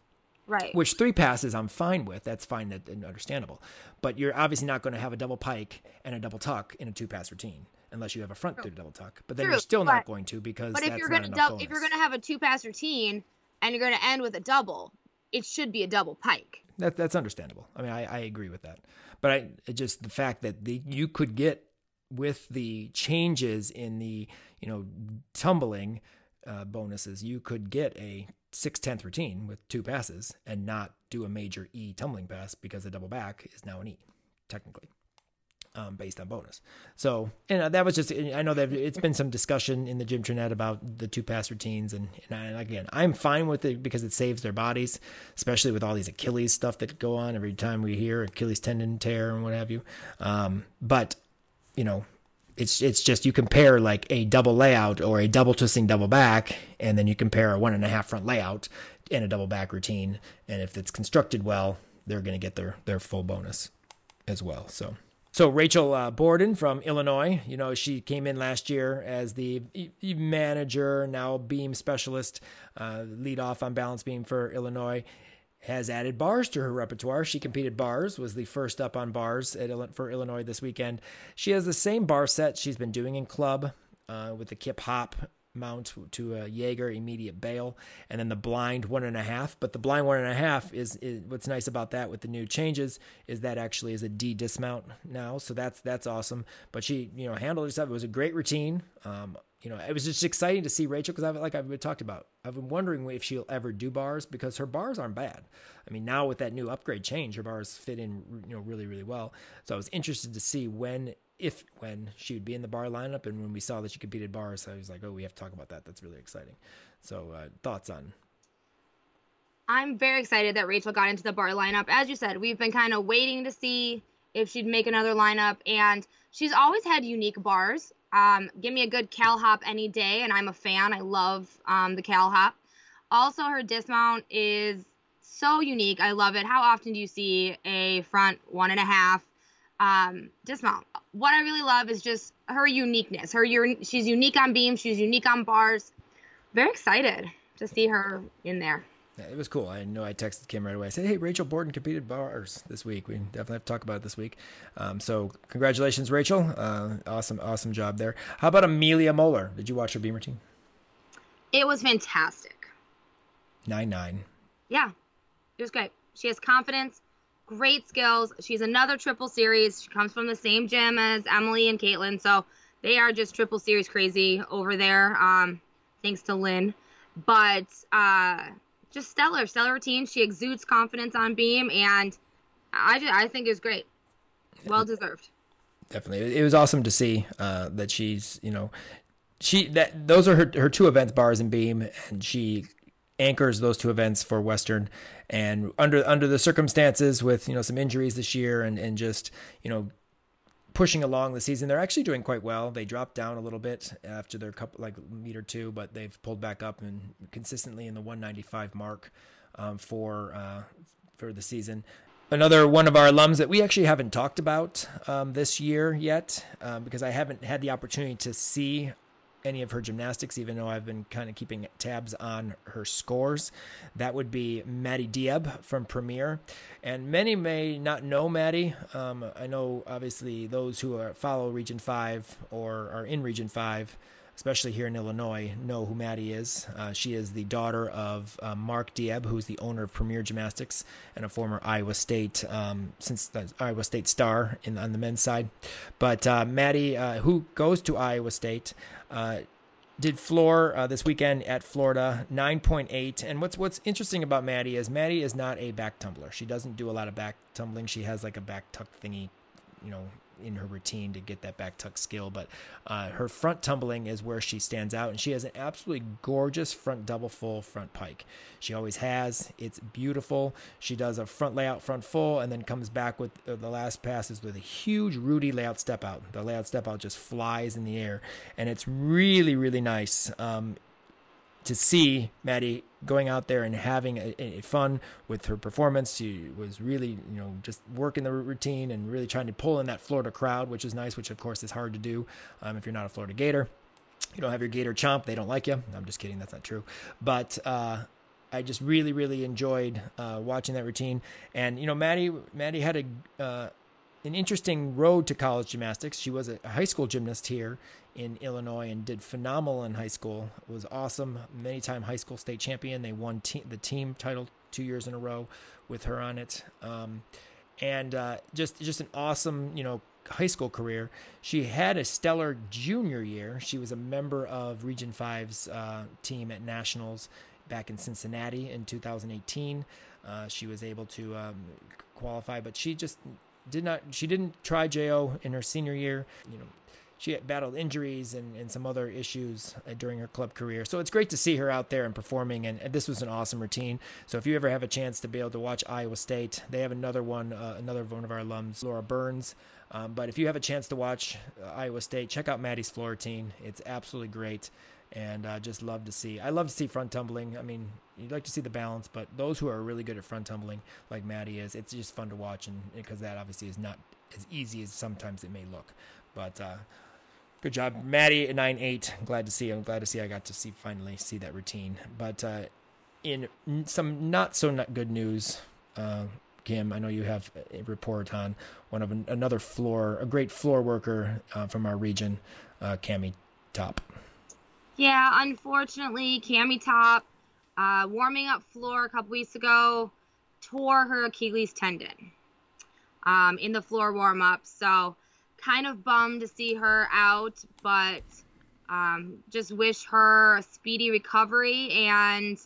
Right. Which three passes I'm fine with. That's fine that- and understandable. But you're obviously not going to have a double pike and a double tuck in a two pass routine unless you have a front through double tuck. But then True, you're still not going to because but if that's you're gonna double, if you're gonna have a two pass routine and you're gonna end with a double, it should be a double pike. That, that's understandable. I mean, I, I agree with that. But I just the fact that the you could get with the changes in the you know tumbling uh, bonuses, you could get a six tenth routine with two passes and not do a major E tumbling pass because the double back is now an E technically. Um, based on bonus. So, and uh, that was just, I know that it's been some discussion in the gym about the two pass routines. And, and I, again, I'm fine with it because it saves their bodies, especially with all these Achilles stuff that go on every time we hear Achilles tendon tear and what have you. Um, but, you know, it's it's just you compare like a double layout or a double twisting double back, and then you compare a one and a half front layout and a double back routine, and if it's constructed well, they're going to get their their full bonus as well. So. So Rachel uh, Borden from Illinois, you know, she came in last year as the e- manager, now beam specialist, uh, lead off on balance beam for Illinois. Has added bars to her repertoire. She competed bars, was the first up on bars at, for Illinois this weekend. She has the same bar set she's been doing in club uh, with the kip hop mount to a Jaeger immediate bail, and then the blind one and a half. But the blind one and a half is, is what's nice about that with the new changes is that actually is a D dismount now, so that's that's awesome. But she you know handled herself. It was a great routine. Um, you know, it was just exciting to see Rachel because I've like I've talked about. I've been wondering if she'll ever do bars because her bars aren't bad. I mean, now with that new upgrade change, her bars fit in you know really really well. So I was interested to see when if when she would be in the bar lineup and when we saw that she competed bars i was like oh we have to talk about that that's really exciting so uh, thoughts on I'm very excited that Rachel got into the bar lineup. As you said, we've been kind of waiting to see if she'd make another lineup, and she's always had unique bars. Um, give me a good Cal hop any day, and I'm a fan. I love um, the Cal hop. Also, her dismount is so unique. I love it. How often do you see a front one and a half um, dismount? What I really love is just her uniqueness. Her she's unique on beam. She's unique on bars. Very excited to see her in there. yeah, it was cool i know i texted kim right away i said hey rachel borden competed bars this week we definitely have to talk about it this week um, so congratulations rachel uh, awesome awesome job there how about amelia moeller did you watch her beam routine It was fantastic. 9-9 Yeah, it was great. She has confidence, great skills. She's another triple series. She comes from the same gym as Emily and Caitlin, so they are just triple series crazy over there. Um, thanks to Lynn, but uh, just stellar, stellar routine. She exudes confidence on beam, and I just, I think it was great. Well deserved. definitely it was awesome to see uh, that she's you know she that those are her, her two events bars and beam and she anchors those two events for western. And under under the circumstances with you know some injuries this year and and just you know pushing along the season they're actually doing quite well. They dropped down a little bit after their couple like meter two but they've pulled back up and consistently in the 195 mark um, for uh, for the season. Another one of our alums that we actually haven't talked about um, this year yet um, because I haven't had the opportunity to see any of her gymnastics, even though I've been kind of keeping tabs on her scores. That would be Maddie Diab from Premier. And many may not know Maddie. Um, I know, obviously, those who are, follow Region 5 or are in Region 5 especially here in Illinois, know who Maddie is. Uh, she is the daughter of uh, Mark Diab, who's the owner of Premier Gymnastics and a former Iowa State um, since uh, Iowa State star in on the men's side. But uh, Maddie, uh, who goes to Iowa State. Uh, did floor this weekend at Florida, 9.8. And what's what's interesting about Maddie is Maddie is not a back tumbler. She doesn't do a lot of back tumbling. She has like a back tuck thingy, you know, in her routine to get that back tuck skill. But uh, her front tumbling is where she stands out, and she has an absolutely gorgeous front double full front pike. She always has. It's beautiful. She does a front layout front full, and then comes back with uh, the last passes with a huge Rudy layout step out. The layout step out just flies in the air, and it's really really nice. Um, to see Maddie going out there and having a, a, fun with her performance. She was really, you know, just working the routine and really trying to pull in that Florida crowd, which is nice, which of course is hard to do um, if you're not a Florida Gator. You don't have your Gator chomp, they don't like you. I'm just kidding, that's not true. But uh, I just really, really enjoyed uh, watching that routine. And you know, Maddie, Maddie had a uh, an interesting road to college gymnastics. She was a high school gymnast here in Illinois and did phenomenal in high school. It was awesome. Many time high school state champion. They won te- the team title two years in a row with her on it. Um, and uh, just just an awesome, you know, high school career. She had a stellar junior year. She was a member of Region 5's uh, team at Nationals back in Cincinnati in 2018. Uh, she was able to um, qualify, but she just did not. She didn't try JO in her senior year. You know, she battled injuries and, and some other issues uh, during her club career. So it's great to see her out there and performing. And, and, this was an awesome routine. So if you ever have a chance to be able to watch Iowa State, they have another one, uh, another one of our alums, Laura Burns. Um, but if you have a chance to watch uh, Iowa State, check out Maddie's floor routine. It's absolutely great. And I uh, just love to see. I love to see front tumbling. I mean, you'd like to see the balance, but those who are really good at front tumbling, like Maddie is, it's just fun to watch. And because that obviously is not as easy as sometimes it may look. But uh, Good job, Maddie at nine eight. Glad to see. I'm glad to see. I got to see finally see that routine. But uh, in some not so not good news, uh, Kim, I know you have a report on one of an, another floor, a great floor worker uh, from our region, uh, Cami Top. Yeah, unfortunately, Cami Top, uh, warming up floor a couple weeks ago, tore her Achilles tendon um, in the floor warm up. So kind of bummed to see her out, but um, just wish her a speedy recovery and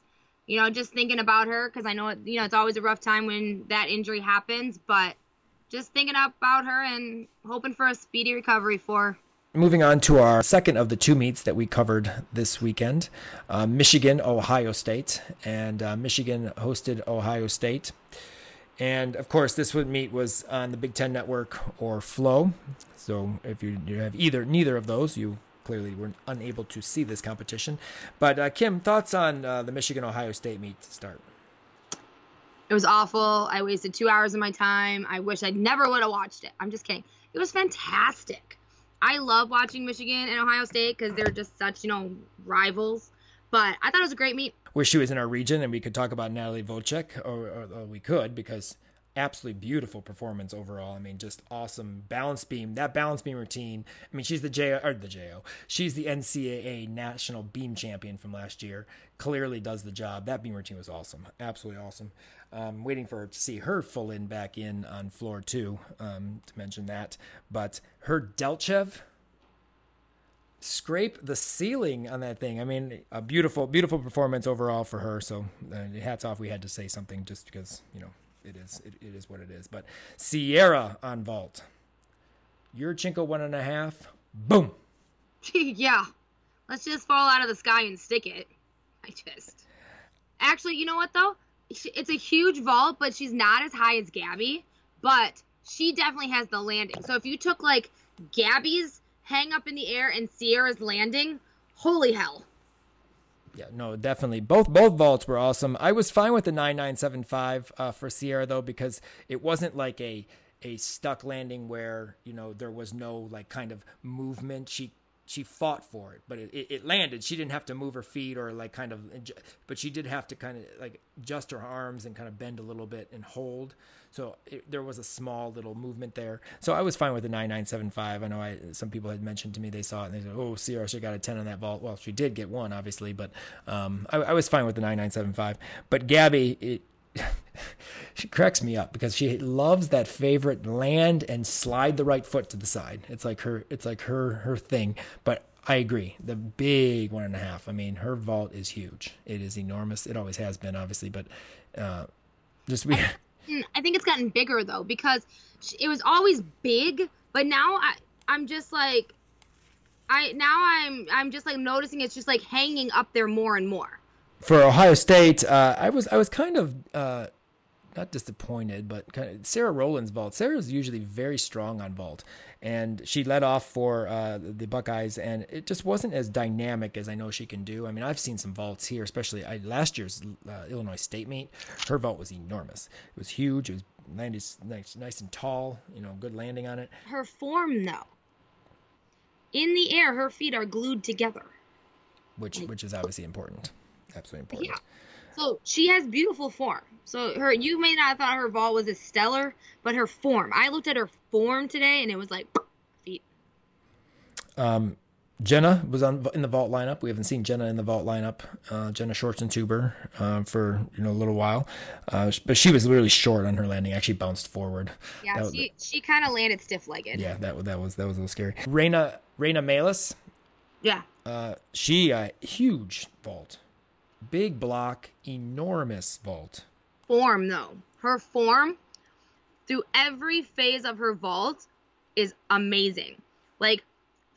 you know just thinking about her because I know it, you know it's always a rough time when that injury happens, but just thinking about her and hoping for a speedy recovery for. Her. Moving on to our second of the two meets that we covered this weekend uh, Michigan, Ohio State. And uh, Michigan hosted Ohio State. And of course, this would meet was on the Big Ten Network or Flow. So if you, you have either neither of those, you clearly were unable to see this competition. But uh, Kim, thoughts on uh, the Michigan Ohio State meet to start? It was awful. I wasted two hours of my time. I wish I never would have watched it. I'm just kidding. It was fantastic. I love watching Michigan and Ohio State because they're just such, you know, rivals. But I thought it was a great meet wish she was in our region and we could talk about Natalie Wojcik, or, or, or, we could because absolutely beautiful performance overall. I mean, just awesome balance beam. That balance beam routine. I mean, she's the J or the JO. She's the NCAA national beam champion from last year. Clearly does the job. That beam routine was awesome, absolutely awesome. Um, waiting for her to see her full in back in on floor two um, to mention that. But her Delchev scrape the ceiling on that thing. I mean, a beautiful, beautiful performance overall for her. So uh, hats off. We had to say something just because you know it is it, it is what it is. But Sierra on vault, Yurchenko one and a half. Boom. [LAUGHS] yeah, let's just fall out of the sky and stick it. I just actually, you know what though? It's a huge vault, but she's not as high as Gabby. But she definitely has the landing. So if you took like Gabby's hang up in the air and Sierra's landing, holy hell. Yeah, no, definitely. Both both vaults were awesome. I was fine with the 9975 uh, for Sierra though because it wasn't like a a stuck landing where, you know, there was no like kind of movement. She she fought for it, but it, it, landed. She didn't have to move her feet or like kind of, but she did have to kind of like adjust her arms and kind of bend a little bit and hold. So it, there was a small little movement there. So I was fine with the 9975. I know I some people had mentioned to me they saw it and they said, "Oh, Sierra should got a 10 on that vault." Well, she did get one, obviously, but um, I, I was fine with the 9975. But Gabby, it, [LAUGHS] she cracks me up because she loves that favorite land and slide the right foot to the side. It's like her it's like her her thing. But I agree. The big one and a half. I mean, her vault is huge. It is enormous. It always has been, obviously, but uh, just we. I [LAUGHS] it's gotten bigger though because it was always big, but now I I'm just like I now I'm I'm just like noticing it's just like hanging up there more and more for Ohio State, uh, I was I was kind of uh, not disappointed, but kind of Sarah Rowland's vault. Sarah's usually very strong on vault, and she led off for uh, the Buckeyes, and it just wasn't as dynamic as I know she can do. I mean, I've seen some vaults here, especially I, last year's uh, Illinois State meet. Her vault was enormous. It was huge. It was nice, nice, nice and tall. You know, good landing on it. Her form, though, in the air, her feet are glued together, which which is obviously important absolutely important. Yeah. So she has beautiful form. So her, you may not have thought her vault was as stellar, but her form. I looked at her form today, and it was like [LAUGHS] feet. Um, Jenna was on in the vault lineup. We haven't seen Jenna in the vault lineup. Uh, Jenna Schwarzentuber uh, for you know a little while, uh, but she was literally short on her landing. Actually bounced forward. Yeah, that she was, she kind of landed stiff legged. Yeah, that that was that was a little scary. Reina Reina Malis. Yeah. Uh, she uh, huge vault big block, enormous vault. Form though, her form through every phase of her vault is amazing. Like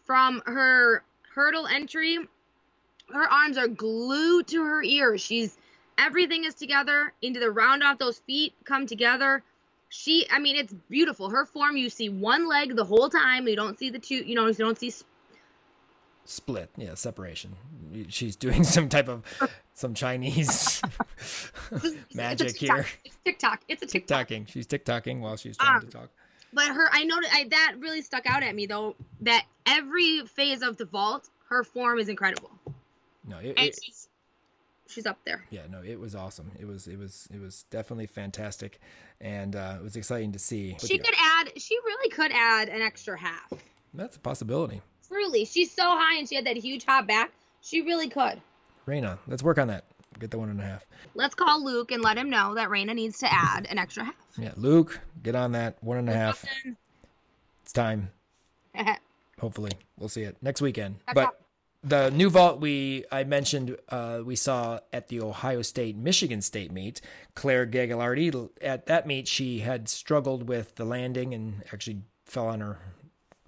from her hurdle entry, her arms are glued to her ears. She's everything is together into the round off those feet come together. She, I mean, it's beautiful. Her form, you see one leg the whole time. You don't see the two, you know, you don't see split yeah separation she's doing [LAUGHS] some type of some chinese [LAUGHS] magic it's here it's tiktok it's a tiktok. tiktoking she's tiktoking while she's trying um, to talk but her i noticed I, that really stuck out at me though that every phase of the vault her form is incredible no it, and it, she's, she's up there yeah no it was awesome it was it was it was definitely fantastic and uh, it was exciting to see she could add she really could add an extra half that's a possibility Truly, she's so high and she had that huge hop back. She really could. Raina, let's work on that. Get the one and a half. Let's call Luke and let him know that Raina needs to add an extra half. Yeah, Luke, get on that one and a half. It's time. [LAUGHS] Hopefully, we'll see it next weekend. but the new vault we I mentioned uh, we saw at the Ohio State Michigan State meet. Claire Gagliardi at that meet she had struggled with the landing and actually fell on her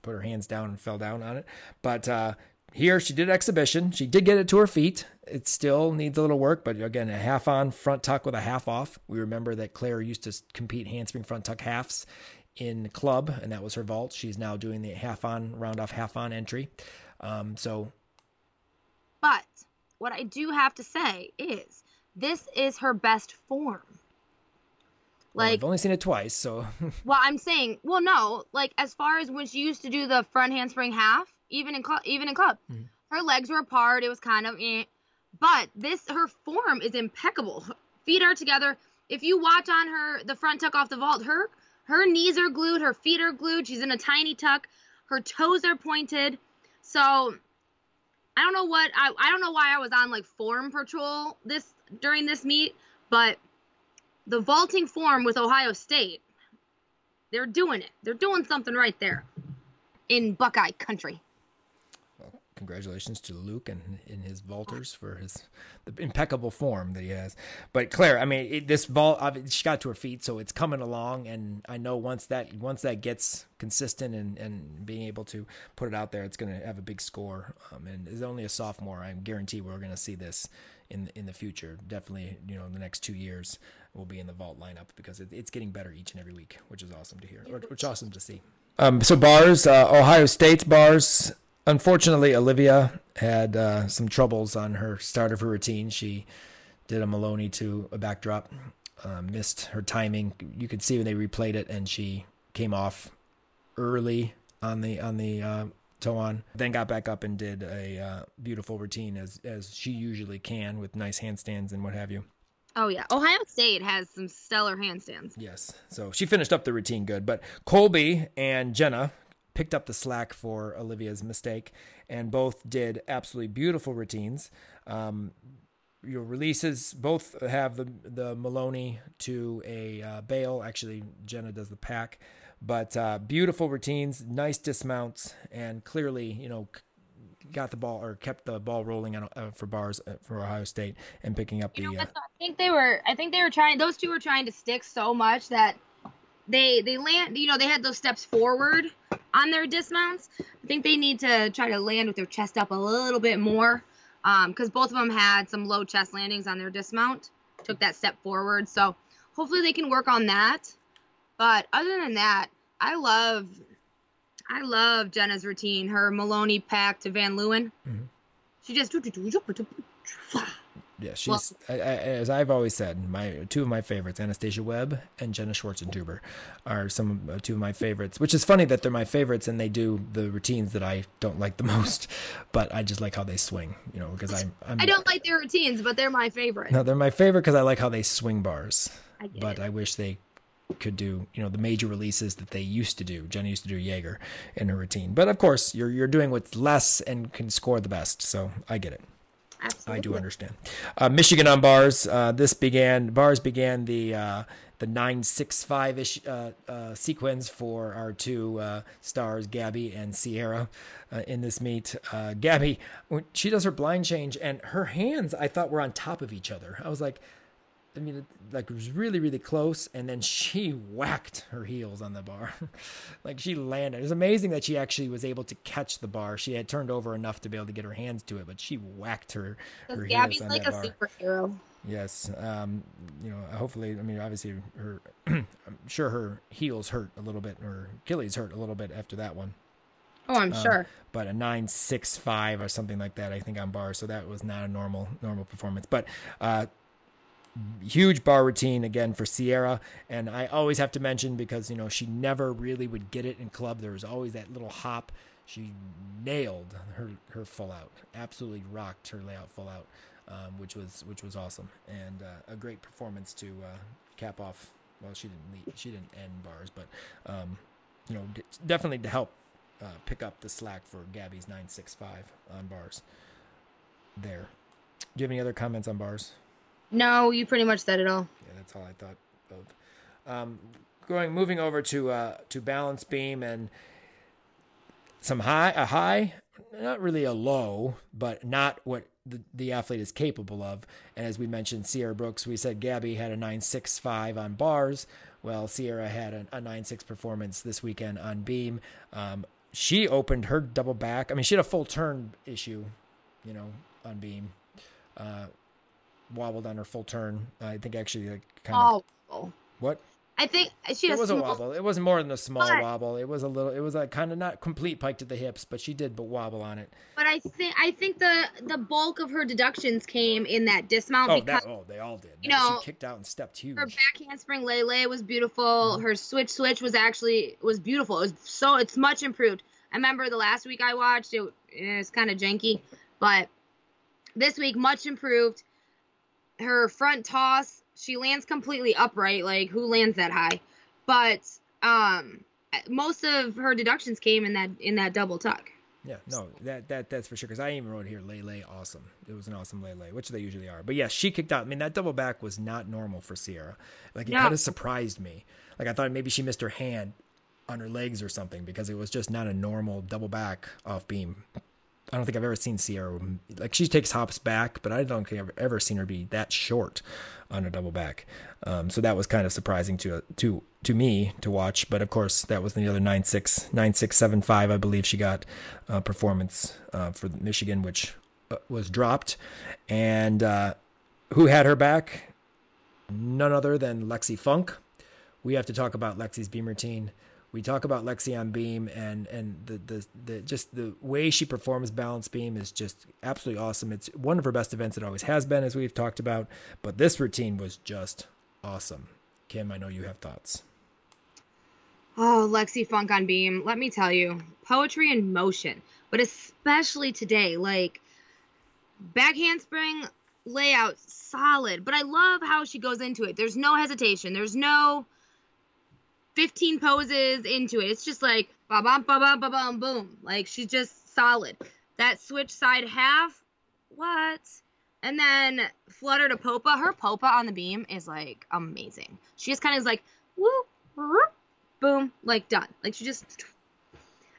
put her hands down and fell down on it. But uh, here she did exhibition. She did get it to her feet. It still needs a little work, but again, a half on front tuck with a half off. We remember that Claire used to compete handspring front tuck halves in club, and that was her vault. She's now doing the half on, round off, half on entry. Um, so, but what I do have to say is this is her best form. Like well, I've only seen it twice, so. [LAUGHS] well, I'm saying, well, no, like as far as when she used to do the front handspring half, even in club, even in club, mm-hmm. her legs were apart. It was kind of, eh. but this her form is impeccable. Feet are together. If you watch on her the front tuck off the vault, her her knees are glued, her feet are glued. She's in a tiny tuck. Her toes are pointed. So I don't know what I I don't know why I was on like form patrol this during this meet, but the vaulting form with Ohio State, they're doing it. They're doing something right there in Buckeye country. Well, congratulations to Luke and in his vaulters for his the impeccable form that he has. But Claire, I mean, it, this vault, she got to her feet, so it's coming along. And I know once that once that gets consistent and and being able to put it out there, it's going to have a big score. Um, and is only a sophomore. I guarantee we're going to see this in in the future. Definitely, you know, in the next two years, will be in the vault lineup because it, it's getting better each and every week, which is awesome to hear, or, which awesome to see. Um, so bars, uh, Ohio State's bars. Unfortunately, Olivia had uh, some troubles on her start of her routine. She did a Maloney to a backdrop, uh, missed her timing. You could see when they replayed it, and she came off early on the on the uh, toe on. Then got back up and did a uh, beautiful routine as as she usually can with nice handstands and what have you. Oh yeah, Ohio State has some stellar handstands. Yes. So she finished up the routine good, but Colby and Jenna picked up the slack for Olivia's mistake, and both did absolutely beautiful routines. Um, your releases both have the the Maloney to a uh, bail. Actually, Jenna does the pack, but uh, beautiful routines, nice dismounts, and clearly, you know, got the ball or kept the ball rolling on, uh, for bars uh, for Ohio State and picking up You the. know, Uh. I think they were. I think they were trying. Those two were trying to stick so much that they they land. You know, they had those steps forward on their dismounts. I think they need to try to land with their chest up a little bit more, because both of them had some low chest landings on their dismount. Took that step forward, so hopefully they can work on that. But other than that, I love. I love Jenna's routine. Her Maloney pack to Van Leeuwen. Mhm. She just Yeah, she's I, I, as I've always said, my two of my favorites, Anastasia Webb and Jenna Schwarzentuber, are some uh, two of my favorites. Which is funny that they're my favorites and they do the routines that I don't like the [LAUGHS] most, but I just like how they swing, you know, because I'm, I'm I don't like their routines, but they're my favorite. no, they're my favorite because I like how they swing bars. I get But it. I wish they could do, you know, the major releases that they used to do. Jenna used to do Jaeger in her routine, but of course, you're you're doing what's less and can score the best. So I get it. Absolutely. I do understand. Uh, Michigan on bars. Uh, this began bars began the uh, the nine six five ish uh, uh, sequence for our two uh, stars, Gabby and Sierra, uh, in this meet. Uh, Gabby, she does her blind change, and her hands I thought were on top of each other. I was like. I mean, it, like it was really, really close, and then she [LAUGHS] whacked her heels on the bar, [LAUGHS] like she landed. It was amazing that she actually was able to catch the bar. She had turned over enough to be able to get her hands to it, but she whacked her. her Gabby's like a bar. superhero. Yes. Um, you know, hopefully, I mean, obviously, her, [CLEARS THROAT] I'm sure her heels hurt a little bit, or Achilles hurt a little bit after that one. Oh, I'm Um, sure. But a nine six five or something like that, I think on bar. So that was not a normal normal performance. But uh, huge bar routine again for Sierra, and I always have to mention because you know she never really would get it in club. There was always that little hop. She nailed her her full out, absolutely rocked her layout full out, um, which was which was awesome and uh, a great performance to uh, cap off. Well, she didn't lead, she didn't end bars, but um, you know definitely to help uh, pick up the slack for Gabby's nine six five on bars. There. Do you have any other comments on bars? No, you pretty much said it all. Yeah, that's all I thought of. Um, going moving over to uh, to balance beam and some high a high, not really a low, but not what the, the athlete is capable of. And as we mentioned, Sierra Brooks, we said Gabby had a nine six five on bars. Well, Sierra had a, a nine six performance this weekend on beam. Um, she opened her double back. I mean, she had a full turn issue, you know, on beam. Uh, wobbled on her full turn. I think actually like kind of Oh, what I think she it was a wobble. It wasn't more than a small But- wobble. It was a little. It was a kind of not complete pike to the hips, but she did but wobble on it. But I think I think the the bulk of her deductions came in that dismount Oh, because that, oh, they all did. you Man, know, she kicked out and stepped huge. her back handspring Lele was beautiful. Mm-hmm. Her switch switch was actually was beautiful. It was so it's much improved. I remember the last week I watched it. It was kind of janky, but this week much improved. Her front toss, she lands completely upright. Like who lands that high? But um, most of her deductions came in that in that double tuck. Yeah, no, that that that's for sure. Because I even wrote here, Lele, awesome. It was an awesome Lele, which they usually are. But yeah, she kicked out. I mean, that double back was not normal for Sierra. Like it No. kind of surprised me. Like I thought maybe she missed her hand on her legs or something because it was just not a normal double back off beam. I don't think I've ever seen Sierra like she takes hops back, but I don't think I've ever seen her be that short on a double back. Um, so that was kind of surprising to to to me to watch. But of course, that was the other nine six nine six seven five. I believe she got uh, performance uh, for Michigan, which uh, was dropped. And uh, who had her back? None other than Lexi Funk. We have to talk about Lexi's beam routine we talk about Lexi on beam and and the, the the just the way she performs balance beam is just absolutely awesome. It's one of her best events. It always has been, as we've talked about. But this routine was just awesome. Kim, I know you have thoughts. Oh, Lexi Funk on beam. Let me tell you, poetry in motion, but especially today, like back handspring layout solid, but I love how she goes into it. There's no hesitation. There's no 15 poses into it. It's just like ba bum ba bum ba bum boom. Like she's just solid. That switch side half, what? And then flutter to popa. Her popa on the beam is like amazing. She just kind of is like whoop, boom, like done. Like she just.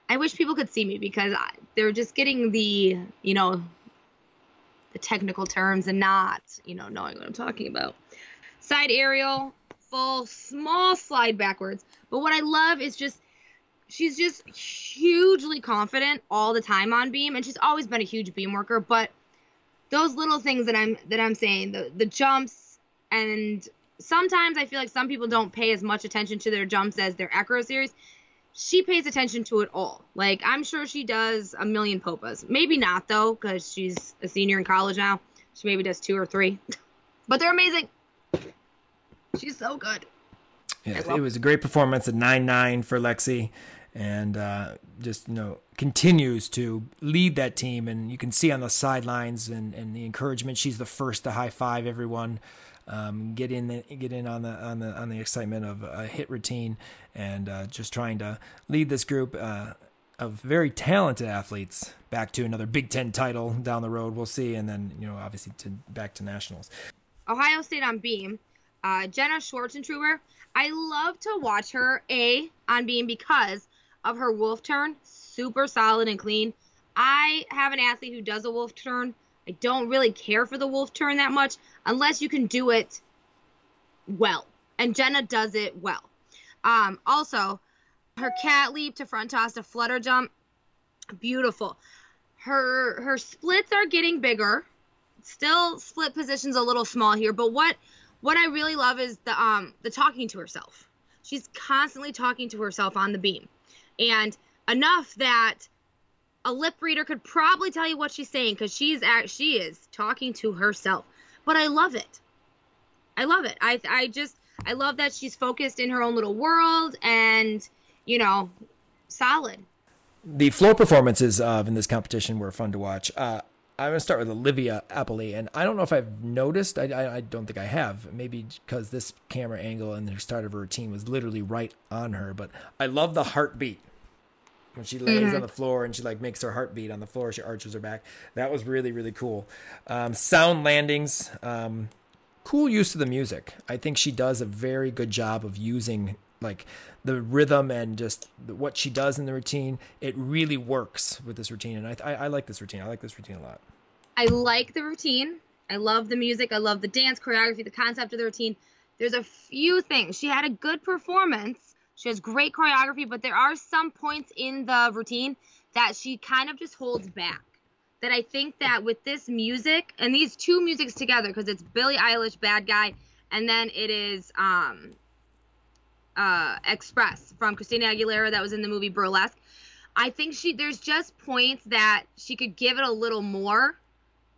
I wish people could see me because I, they're just getting the you know the technical terms and not you know knowing what I'm talking about. Side aerial, full small slide backwards. But what I love is just she's just hugely confident all the time on beam and she's always been a huge beam worker, but those little things that I'm that I'm saying, the the jumps and sometimes I feel like some people don't pay as much attention to their jumps as their acro series. She pays attention to it all. Like I'm sure she does a million popas. Maybe not though, because she's a senior in college now. She maybe does two or three, [LAUGHS] but they're amazing. She's so good. Yeah, it was a great performance at nine nine for Lexi, and uh, just you know continues to lead that team. And you can see on the sidelines and, and the encouragement. She's the first to high five everyone. Um, get in, the, get in on the on the on the excitement of a hit routine, and uh, just trying to lead this group uh, of very talented athletes back to another Big Ten title down the road. We'll see, and then you know obviously to back to nationals. Ohio State on beam uh, Jenna Schwarzentruber. I love to watch her a on beam because of her wolf turn, super solid and clean. I have an athlete who does a wolf turn. I don't really care for the wolf turn that much unless you can do it well, and Jenna does it well. Um, also, her cat leap to front toss to flutter jump, beautiful. Her her splits are getting bigger. Still split positions a little small here, but what what I really love is the um the talking to herself. She's constantly talking to herself on the beam. And enough that a lip reader could probably tell you what she's saying because she's at, she is talking to herself. But I love it. I love it. I I just I love that she's focused in her own little world and you know solid. The floor performances of in this competition were fun to watch. Uh, I'm gonna start with Olivia Appley, and I don't know if I've noticed. I, I, I don't think I have. Maybe because this camera angle and the start of her routine was literally right on her. But I love the heartbeat when she lays mm-hmm. on the floor and she like makes her heartbeat on the floor. She arches her back. That was really really cool. Um, sound landings. Um, cool use of the music. I think she does a very good job of using like the rhythm and just what she does in the routine, it really works with this routine. And I, I, I, like this routine. I like this routine a lot. I like the routine. I love the music. I love the dance choreography, the concept of the routine. There's a few things. She had a good performance. She has great choreography, but there are some points in the routine that she kind of just holds back. That I think that with this music and these two musics together, because it's Billie Eilish, Bad Guy, and then it is um, uh, Express from Christina Aguilera that was in the movie Burlesque. I think she there's just points that she could give it a little more,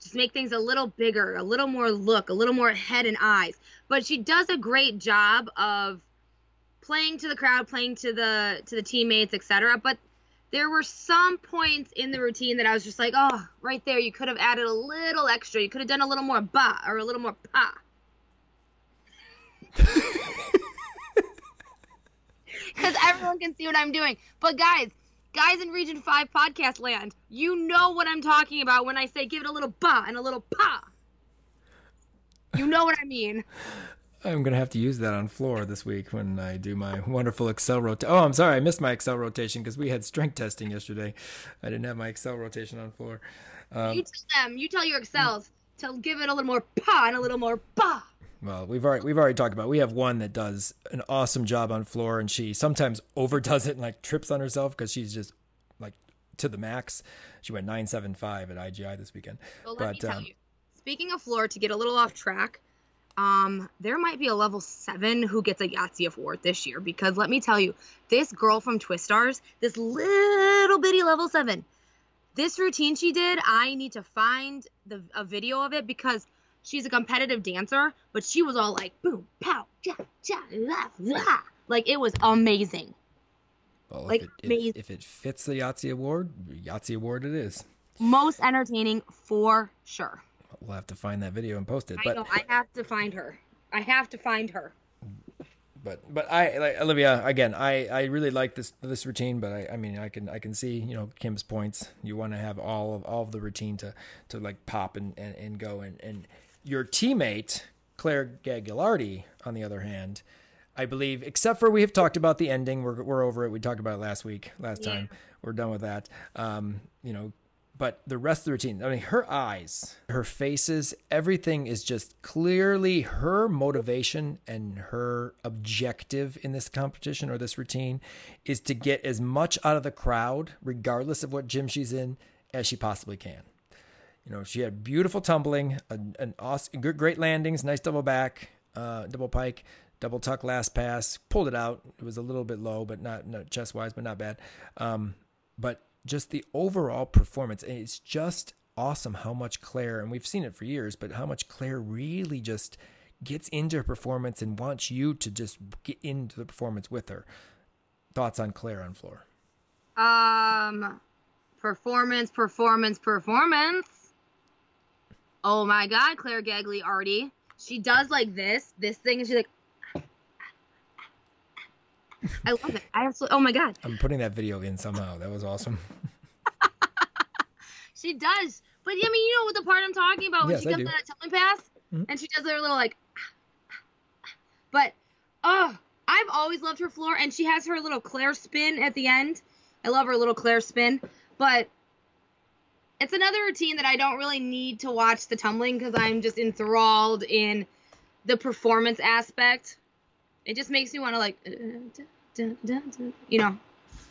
just make things a little bigger, a little more look, a little more head and eyes. But she does a great job of playing to the crowd, playing to the to the teammates, etc. But there were some points in the routine that I was just like, oh, right there, you could have added a little extra. You could have done a little more ba or a little more pa. [LAUGHS] because everyone can see what I'm doing. But guys, guys in Region 5 podcast land, you know what I'm talking about when I say give it a little ba and a little pa. You know what I mean. I'm gonna have to use that on floor this week when I do my wonderful Excel rotation. Oh, I'm sorry, I missed my Excel rotation because we had strength testing yesterday. I didn't have my Excel rotation on floor. Um, you tell them. You tell your Excels to give it a little more pa and a little more ba. Well, we've already we've already talked about. It. We have one that does an awesome job on floor, and she sometimes overdoes it and like trips on herself because she's just like to the max. She went nine seven five at IGI this weekend. Well, let but, me tell um, you. Speaking of floor, to get a little off track, um, there might be a level seven who gets a Yahtzee award this year because let me tell you, this girl from Twistars, this little bitty level seven, this routine she did, I need to find the a video of it because she's a competitive dancer, but she was all like boom, pow, cha, cha, la, la. Like it was amazing. Well, Like, if, it, amazing. if, if it fits the Yahtzee award, Yahtzee award it is. Most entertaining for sure. We'll have to find that video and post it. I But know. I have to find her. I have to find her. but but I like Olivia again. I I really like this this routine, but I I mean I can I can see you know Kim's points. You want to have all of all of the routine to to like pop and and, and go and and your teammate Claire Gagliardi on the other hand. I believe, except for we have talked about the ending. We're, we're over it. We talked about it last week, last Yeah. time. We're done with that. Um, you know, but the rest of the routine, I mean, her eyes, her faces, everything is just clearly her motivation and her objective in this competition or this routine is to get as much out of the crowd, regardless of what gym she's in, as she possibly can. You know, she had beautiful tumbling, an, an awesome, great landings, nice double back, uh, double pike, double tuck last pass, pulled it out. It was a little bit low, but not, not chest wise, but not bad. Um, but just the overall performance, it's just awesome how much Claire, and we've seen it for years, but how much Claire really just gets into her performance and wants you to just get into the performance with her. Thoughts on Claire on floor? Um, performance, performance, performance. Oh my God, Claire Gagliardi. She does like this, this thing, and she's like, I love it. I absolutely. Oh my God, I'm putting that video in somehow. That was awesome. [LAUGHS] she does. But I mean, you know what the part I'm talking about when Yes, she does that tumbling pass, Mhm. and she does her little like. [SNIFFS] But oh, I've always loved her floor, and she has her little Claire spin at the end. I love her little Claire spin, but it's another routine that I don't really need to watch the tumbling because I'm just enthralled in the performance aspect. It just makes me want to like, uh, you know.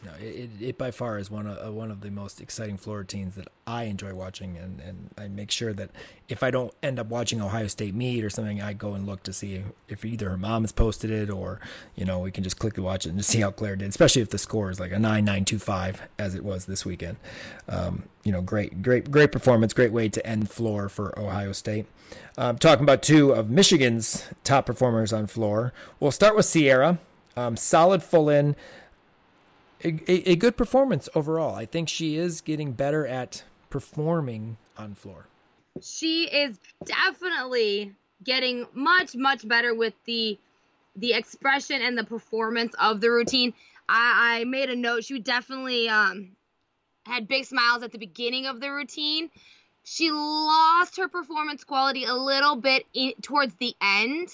No, it, it, by far is one of uh, one of the most exciting floor routines that I enjoy watching, and, and I make sure that if I don't end up watching Ohio State meet or something, I go and look to see if either her mom has posted it or you know we can just click to watch it and just see how Claire did, especially if the score is like a nine nine two five as it was this weekend. Um, you know, great great great performance, great way to end floor for Ohio State. Um, talking about two of Michigan's top performers on floor, we'll start with Sierra. Um, solid full in a, a, a good performance overall. I think she is getting better at performing on floor. she is definitely getting much much better with the the expression and the performance of the routine i, I made a note she definitely um had big smiles at the beginning of the routine she lost her performance quality a little bit in, towards the end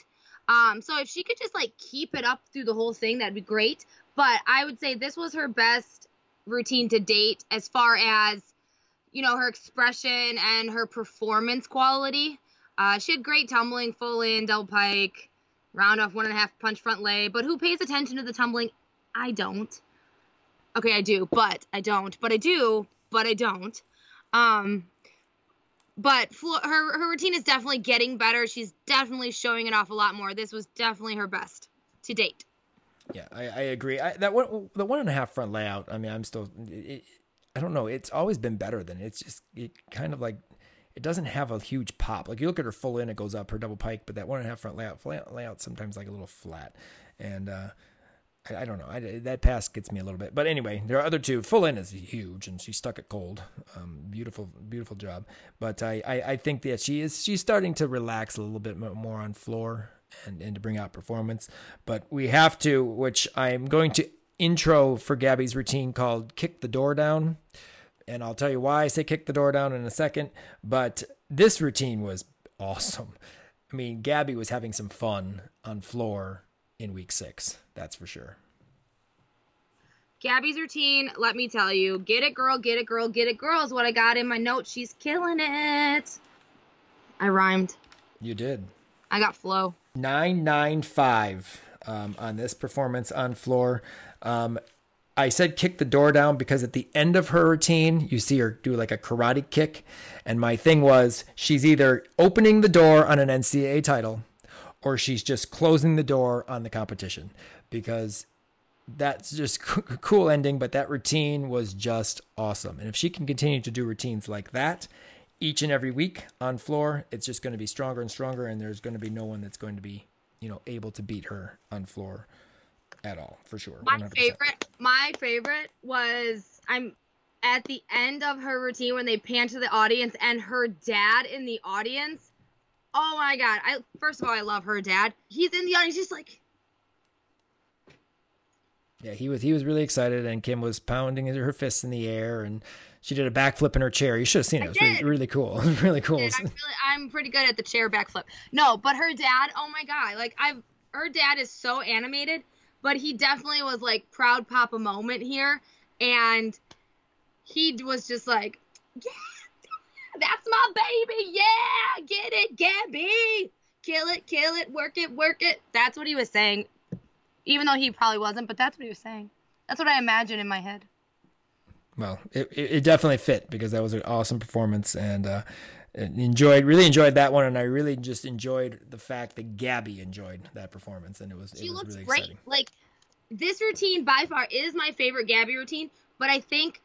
um so if she could just like keep it up through the whole thing that'd be great but i would say this was her best routine to date as far as you know, her expression and her performance quality. Uh, she had great tumbling, full in, double pike, round off one and a half punch front lay. But who pays attention to the tumbling? I don't. Okay, I do, but I don't. But I do, but I don't. Um, but her her routine is definitely getting better. She's definitely showing it off a lot more. This was definitely her best to date. Yeah, I, I agree. I, that one, the one and a half front layout. I mean, I'm still. It, I don't know. It's always been better than it's just. It kind of like. It doesn't have a huge pop. Like you look at her full in, it goes up her double pike, but that one and a half front layout, layout, layout sometimes like a little flat, and uh, I, I don't know. I, that pass gets me a little bit. But anyway, there are other two. Full in is huge, and she stuck it cold. Um, beautiful, beautiful job. But I, I, I think that she is she's starting to relax a little bit more on floor and, and to bring out performance. But we have to, which I'm going to intro for Gabby's routine called "Kick the Door Down." And I'll tell you why I say kick the door down in a second. But this routine was awesome. I mean, Gabby was having some fun on floor in week six. That's for sure. Gabby's routine, let me tell you, get it, girl, get it, girl, get it, girl is what I got in my notes. She's killing it. I rhymed. You did. I got flow. 995 um, on this performance on floor. Um, I said kick the door down because at the end of her routine, you see her do like a karate kick. And my thing was she's either opening the door on an NCAA title or she's just closing the door on the competition because that's just [LAUGHS] cool ending. But that routine was just awesome. And if she can continue to do routines like that, each and every week on floor, it's just going to be stronger and stronger, and there's going to be no one that's going to be, you know, able to beat her on floor at all, for sure. My 100%. favorite, my favorite was I'm at the end of her routine when they pan to the audience and her dad in the audience. Oh my god! I first of all, I love her dad. He's in the audience, just like Yeah, he was he was really excited, and Kim was pounding her fists in the air, and she did a backflip in her chair. You should have seen it. It was really, really cool. [LAUGHS] It was really cool. I'm really, I'm pretty good at the chair backflip. No, but her dad, oh my god, like I've her dad is so animated, but he definitely was like proud papa moment here, and he was just like, yeah, that's my baby, yeah, get it, Gabby, kill it, kill it, work it, work it. That's what he was saying, even though he probably wasn't, but that's what he was saying. That's what I imagine in my head. Well, it, it it definitely fit because that was an awesome performance, and uh, enjoyed really enjoyed that one, and I really just enjoyed the fact that Gabby enjoyed that performance, and it was she it was looks really great. exciting. Like this routine by far is my favorite Gabby routine, but I think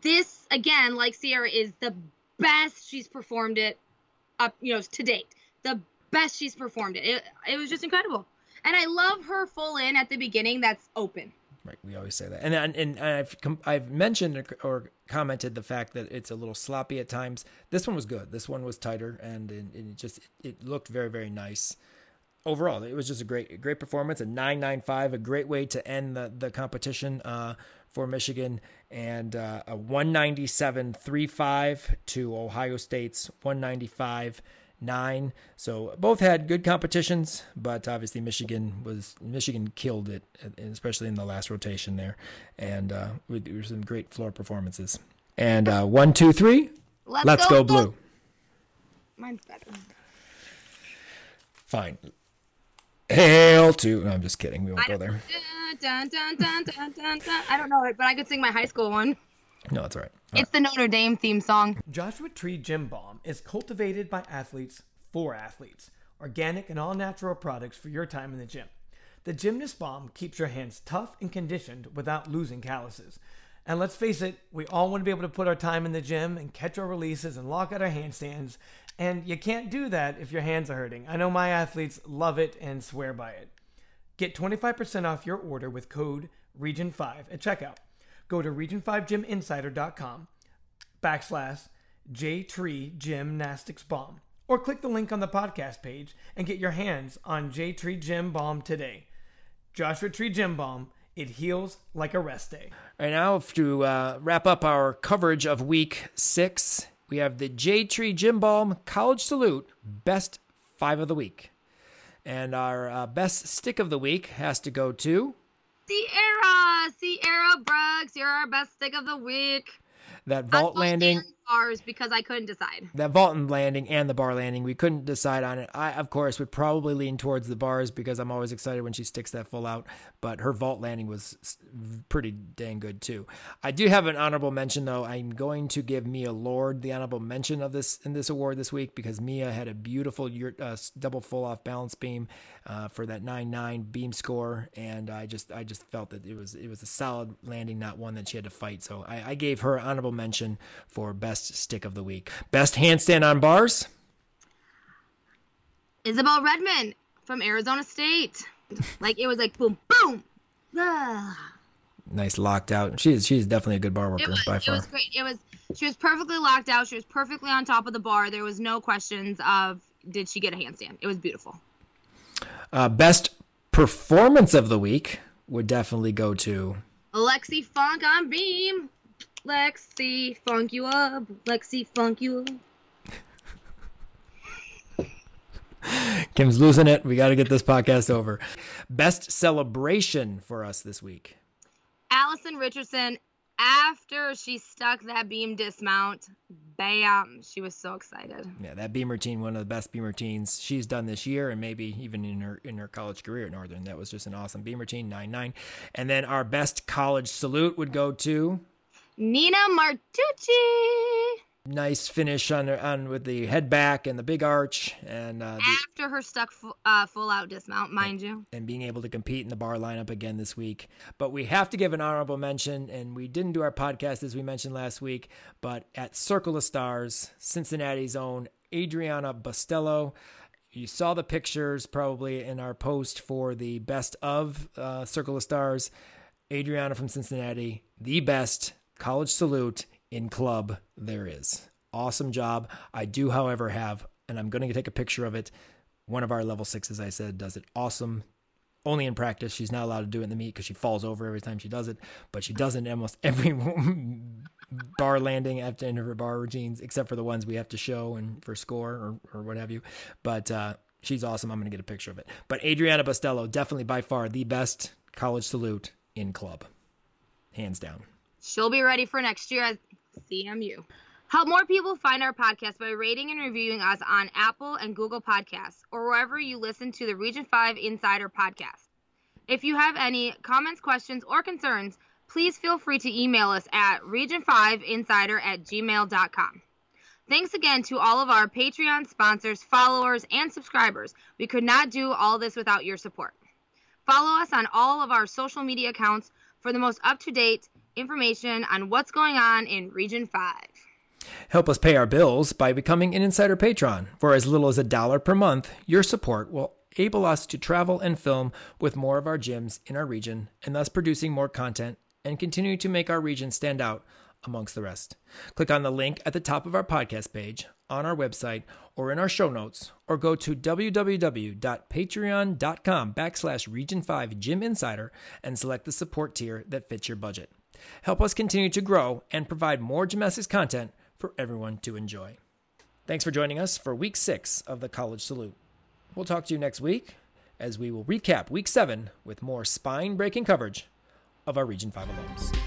this again, like Sierra, is the best she's performed it up, you know, to date. The best she's performed it. It, it was just incredible. And I love her full in at the beginning that's open. Right, we always say that, and and, and I've com- I've mentioned or- commented the fact that it's a little sloppy at times. This one was good. This one was tighter, and it, it just it looked very very nice. Overall, it was just a great great performance. A nine nine five, a great way to end the the competition uh, for Michigan, and uh, a one ninety seven three five to Ohio State's one ninety five nine. So both had good competitions, but obviously Michigan was Michigan killed it, especially in the last rotation there, and uh, were some great floor performances. And uh, one, two, three, Let's, let's go blue. Mine's better. Fine. Hail to. No, I'm just kidding. We won't go there. dun, dun, dun. I don't know it, but I could sing my high school one. No, that's all right. It's the Notre Dame theme song. Joshua Tree Gym Balm is cultivated by athletes for athletes. Organic and all natural products for your time in the gym. The Gymnast Balm keeps your hands tough and conditioned without losing calluses. And let's face it, we all want to be able to put our time in the gym and catch our releases and lock out our handstands. And you can't do that if your hands are hurting. I know my athletes love it and swear by it. Get 25% off your order with code REGION5 at checkout. Go to region5gyminsider.com backslash J-Tree Gymnastics Balm or click the link on the podcast page and get your hands on J-Tree Gym Balm today. Joshua Tree Gym Balm, it heals like a rest day. Right, now to uh, wrap up our coverage of week six, we have the J Tree Gym Balm College Salute Best Five of the Week. And our uh, best stick of the week has to go to Sierra, Sierra Brooks, you're our best stick of the week. that vault landing. Bars because I couldn't decide. that vault and landing and the bar landing. We couldn't decide on it. I, of course, would probably lean towards the bars because I'm always excited when she sticks that full out. But her vault landing was pretty dang good too. I do have an honorable mention though. I'm going to give Mia Lord the honorable mention of this in this award this week because Mia had a beautiful uh, double full off balance beam uh, for that nine nine beam score, and I just I just felt that it was it was a solid landing, not one that she had to fight. So I, I gave her honorable mention for best stick of the week. Best handstand on bars. Isabel Redmond from Arizona State. Like it was like boom, boom. Ah. Nice locked out. She is she is definitely a good bar worker was, by it was great. It was she was perfectly locked out. She was perfectly on top of the bar. There was no questions of did she get a handstand. It was beautiful. Uh, best performance of the week would definitely go to Alexi Funk on beam. Lexi funk you up. Lexi funk you up. Kim's losing it. We got to get this podcast over. Best celebration for us this week. Allison Richardson, after she stuck that beam dismount, bam, she was so excited. Yeah, that beam routine, one of the best beam routines she's done this year, and maybe even in her in her college career at Northern. That was just an awesome beam routine, nine nine. And then our best college salute would go to Nina Martucci. nice finish on on with the head back and the big arch, and uh, the, After her stuck fu- uh, full out dismount, mind you. and being able to compete in the bar lineup again this week. But we have to give an honorable mention, and we didn't do our podcast as we mentioned last week, but at Circle of Stars, Cincinnati's own Adriana Bastello. you saw the pictures probably in our post for the best of uh, Circle of Stars. Adriana from Cincinnati, the best college salute in club there is. Awesome job. I do, however, have, and I'm going to take a picture of it. One of our level sixes, I said, does it awesome. Only in practice. She's not allowed to do it in the meet because she falls over every time she does it, but she does it almost [LAUGHS] every bar landing after end of her bar routines, except for the ones we have to show and for score or, or what have you. But uh, she's awesome. I'm going to get a picture of it. But Adriana Bustello, definitely by far the best college salute in club, hands down. She'll be ready for next year at CMU. Help more people find our podcast by rating and reviewing us on Apple and Google Podcasts or wherever you listen to the Region 5 Insider podcast. If you have any comments, questions, or concerns, please feel free to email us at region5insider at gmail.com. Thanks again to all of our Patreon sponsors, followers, and subscribers. We could not do all this without your support. Follow us on all of our social media accounts for the most up to date information on what's going on in Region 5. Help us pay our bills by becoming an Insider Patron. For as little as a dollar per month, your support will enable us to travel and film with more of our gyms in our region and thus producing more content and continue to make our region stand out amongst the rest. Click on the link at the top of our podcast page, on our website, or in our show notes, or go to www.patreon.com backslash region 5 gym insider and select the support tier that fits your budget. Help us continue to grow and provide more gymnastics content for everyone to enjoy. Thanks for joining us for week six of the College Salute. We'll talk to you next week as we will recap week seven with more spine breaking coverage of our Region 5 alums.